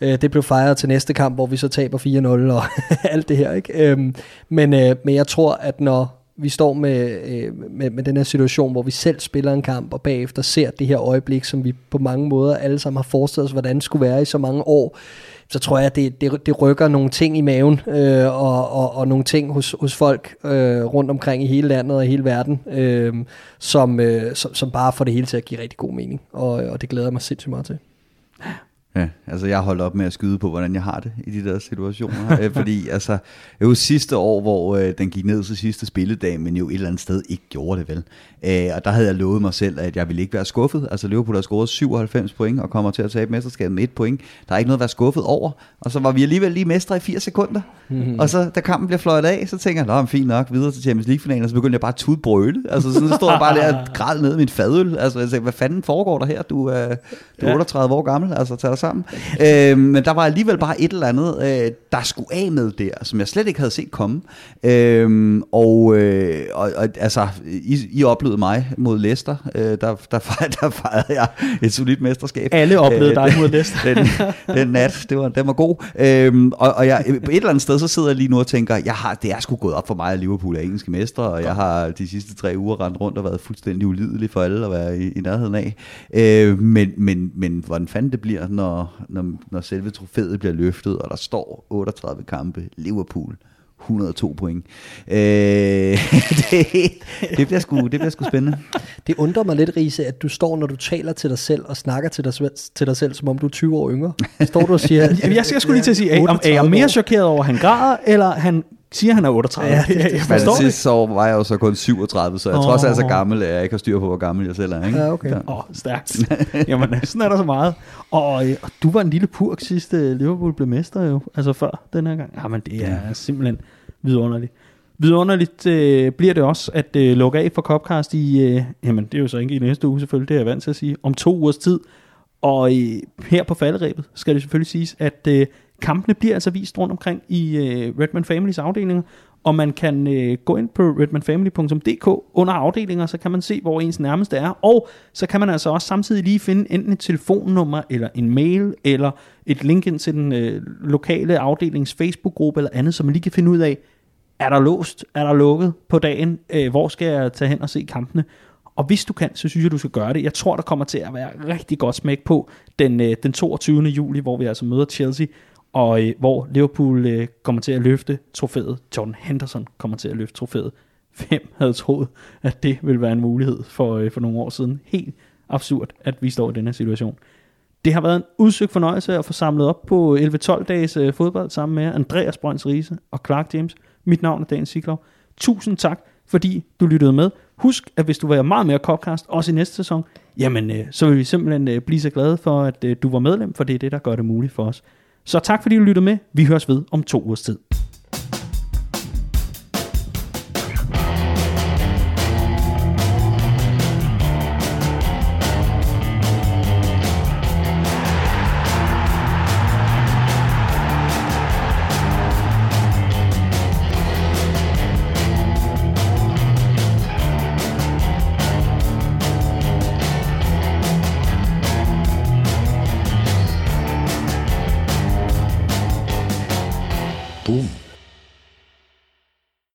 Øh, det blev fejret til næste kamp, hvor vi så taber 4-0 og (laughs) alt det her. Ikke? Øhm, men, øh, men jeg tror, at når vi står med, øh, med, med den her situation, hvor vi selv spiller en kamp, og bagefter ser det her øjeblik, som vi på mange måder alle sammen har forestillet os, hvordan det skulle være i så mange år, så tror jeg, at det, det, det rykker nogle ting i maven, øh, og, og, og nogle ting hos, hos folk øh, rundt omkring i hele landet og i hele verden, øh, som, øh, som, som bare får det hele til at give rigtig god mening, og, og det glæder jeg mig sindssygt meget til. Ja, altså jeg holdt op med at skyde på, hvordan jeg har det i de der situationer. (laughs) øh, fordi altså, det var sidste år, hvor øh, den gik ned til sidste spilledag, men jo et eller andet sted ikke gjorde det vel. Øh, og der havde jeg lovet mig selv, at jeg ville ikke være skuffet. Altså Liverpool har scoret 97 point og kommer til at tabe mesterskabet med et point. Der er ikke noget at være skuffet over. Og så var vi alligevel lige mestre i 4 sekunder. Mm-hmm. Og så da kampen bliver fløjet af, så tænker jeg, nå, fint nok, videre til Champions League-finalen. Og så begyndte jeg bare at tudbrøle. Altså sådan stod jeg bare der og (laughs) græd ned i mit fadøl. Altså jeg tænkte, hvad fanden foregår der her? Du, øh, du er ja. 38 år gammel. Altså tag dig sammen. Øh, men der var alligevel bare et eller andet, øh, der skulle af med der, som jeg slet ikke havde set komme. Øh, og, øh, og, og altså, I, I oplevede mig mod Leicester. Øh, der, der, (laughs) der fejrede jeg et solidt mesterskab. Alle oplevede dig mod Leicester. den, den nat, det var, den var god. Øh, og, og jeg, på et eller andet sted, så sidder jeg lige nu og tænker, jeg har, det er sgu gået op for mig, at Liverpool er engelske mestre, og jeg har de sidste tre uger rendt rundt og været fuldstændig ulidelig for alle at være i, i nærheden af. Øh, men, men, men hvordan fanden det bliver, når, når, når selve trofæet bliver løftet, og der står 38 kampe, Liverpool, 102 point. Øh, (laughs) det, det, bliver sgu, det bliver sgu spændende. Det undrer mig lidt, Riese, at du står, når du taler til dig selv og snakker til dig, til dig selv, som om du er 20 år yngre. Står du og siger... (laughs) Jamen, jeg skal sgu lige til at sige, er, er jeg mere chokeret over, at han græder, eller han siger, han er 38. Ja, det, det, jeg Men sidste år var jeg jo så kun 37, så jeg oh. tror også, jeg er så gammel, at jeg ikke har styr på, hvor gammel jeg selv er. Ikke? Ja, okay. Åh, oh, stærkt. (laughs) Jamen, sådan er der så meget. Og, øh, og du var en lille purk sidste Liverpool blev mester jo, altså før den her gang. Jamen, det er ja. simpelthen vidunderligt. Vidunderligt øh, bliver det også at øh, lukke af for Copcast i, øh, jamen det er jo så ikke i næste uge selvfølgelig, det er jeg vant til at sige, om to ugers tid. Og øh, her på falderæbet skal det selvfølgelig siges, at øh, kampene bliver altså vist rundt omkring i øh, Redman Families afdelinger, og man kan øh, gå ind på redmanfamily.dk under afdelinger, så kan man se, hvor ens nærmeste er, og så kan man altså også samtidig lige finde enten et telefonnummer, eller en mail, eller et link ind til den øh, lokale afdelings Facebook-gruppe, eller andet, så man lige kan finde ud af, er der låst, er der lukket på dagen, øh, hvor skal jeg tage hen og se kampene, og hvis du kan, så synes jeg, du skal gøre det. Jeg tror, der kommer til at være rigtig godt smæk på den, øh, den 22. juli, hvor vi altså møder Chelsea og øh, hvor Liverpool øh, kommer til at løfte trofæet. Jordan Henderson kommer til at løfte trofæet. (laughs) Hvem havde troet, at det ville være en mulighed for, øh, for nogle år siden? Helt absurd, at vi står i den her situation. Det har været en udsøgt fornøjelse at få samlet op på øh, 11-12 dages øh, fodbold sammen med Andreas Brøns Riese og Clark James. Mit navn er Dan Siglov. Tusind tak, fordi du lyttede med. Husk, at hvis du vil have meget mere Copcast, også i næste sæson, jamen øh, så vil vi simpelthen øh, blive så glade for, at øh, du var medlem, for det er det, der gør det muligt for os. Så tak fordi du lyttede med. Vi høres ved om to ugers tid.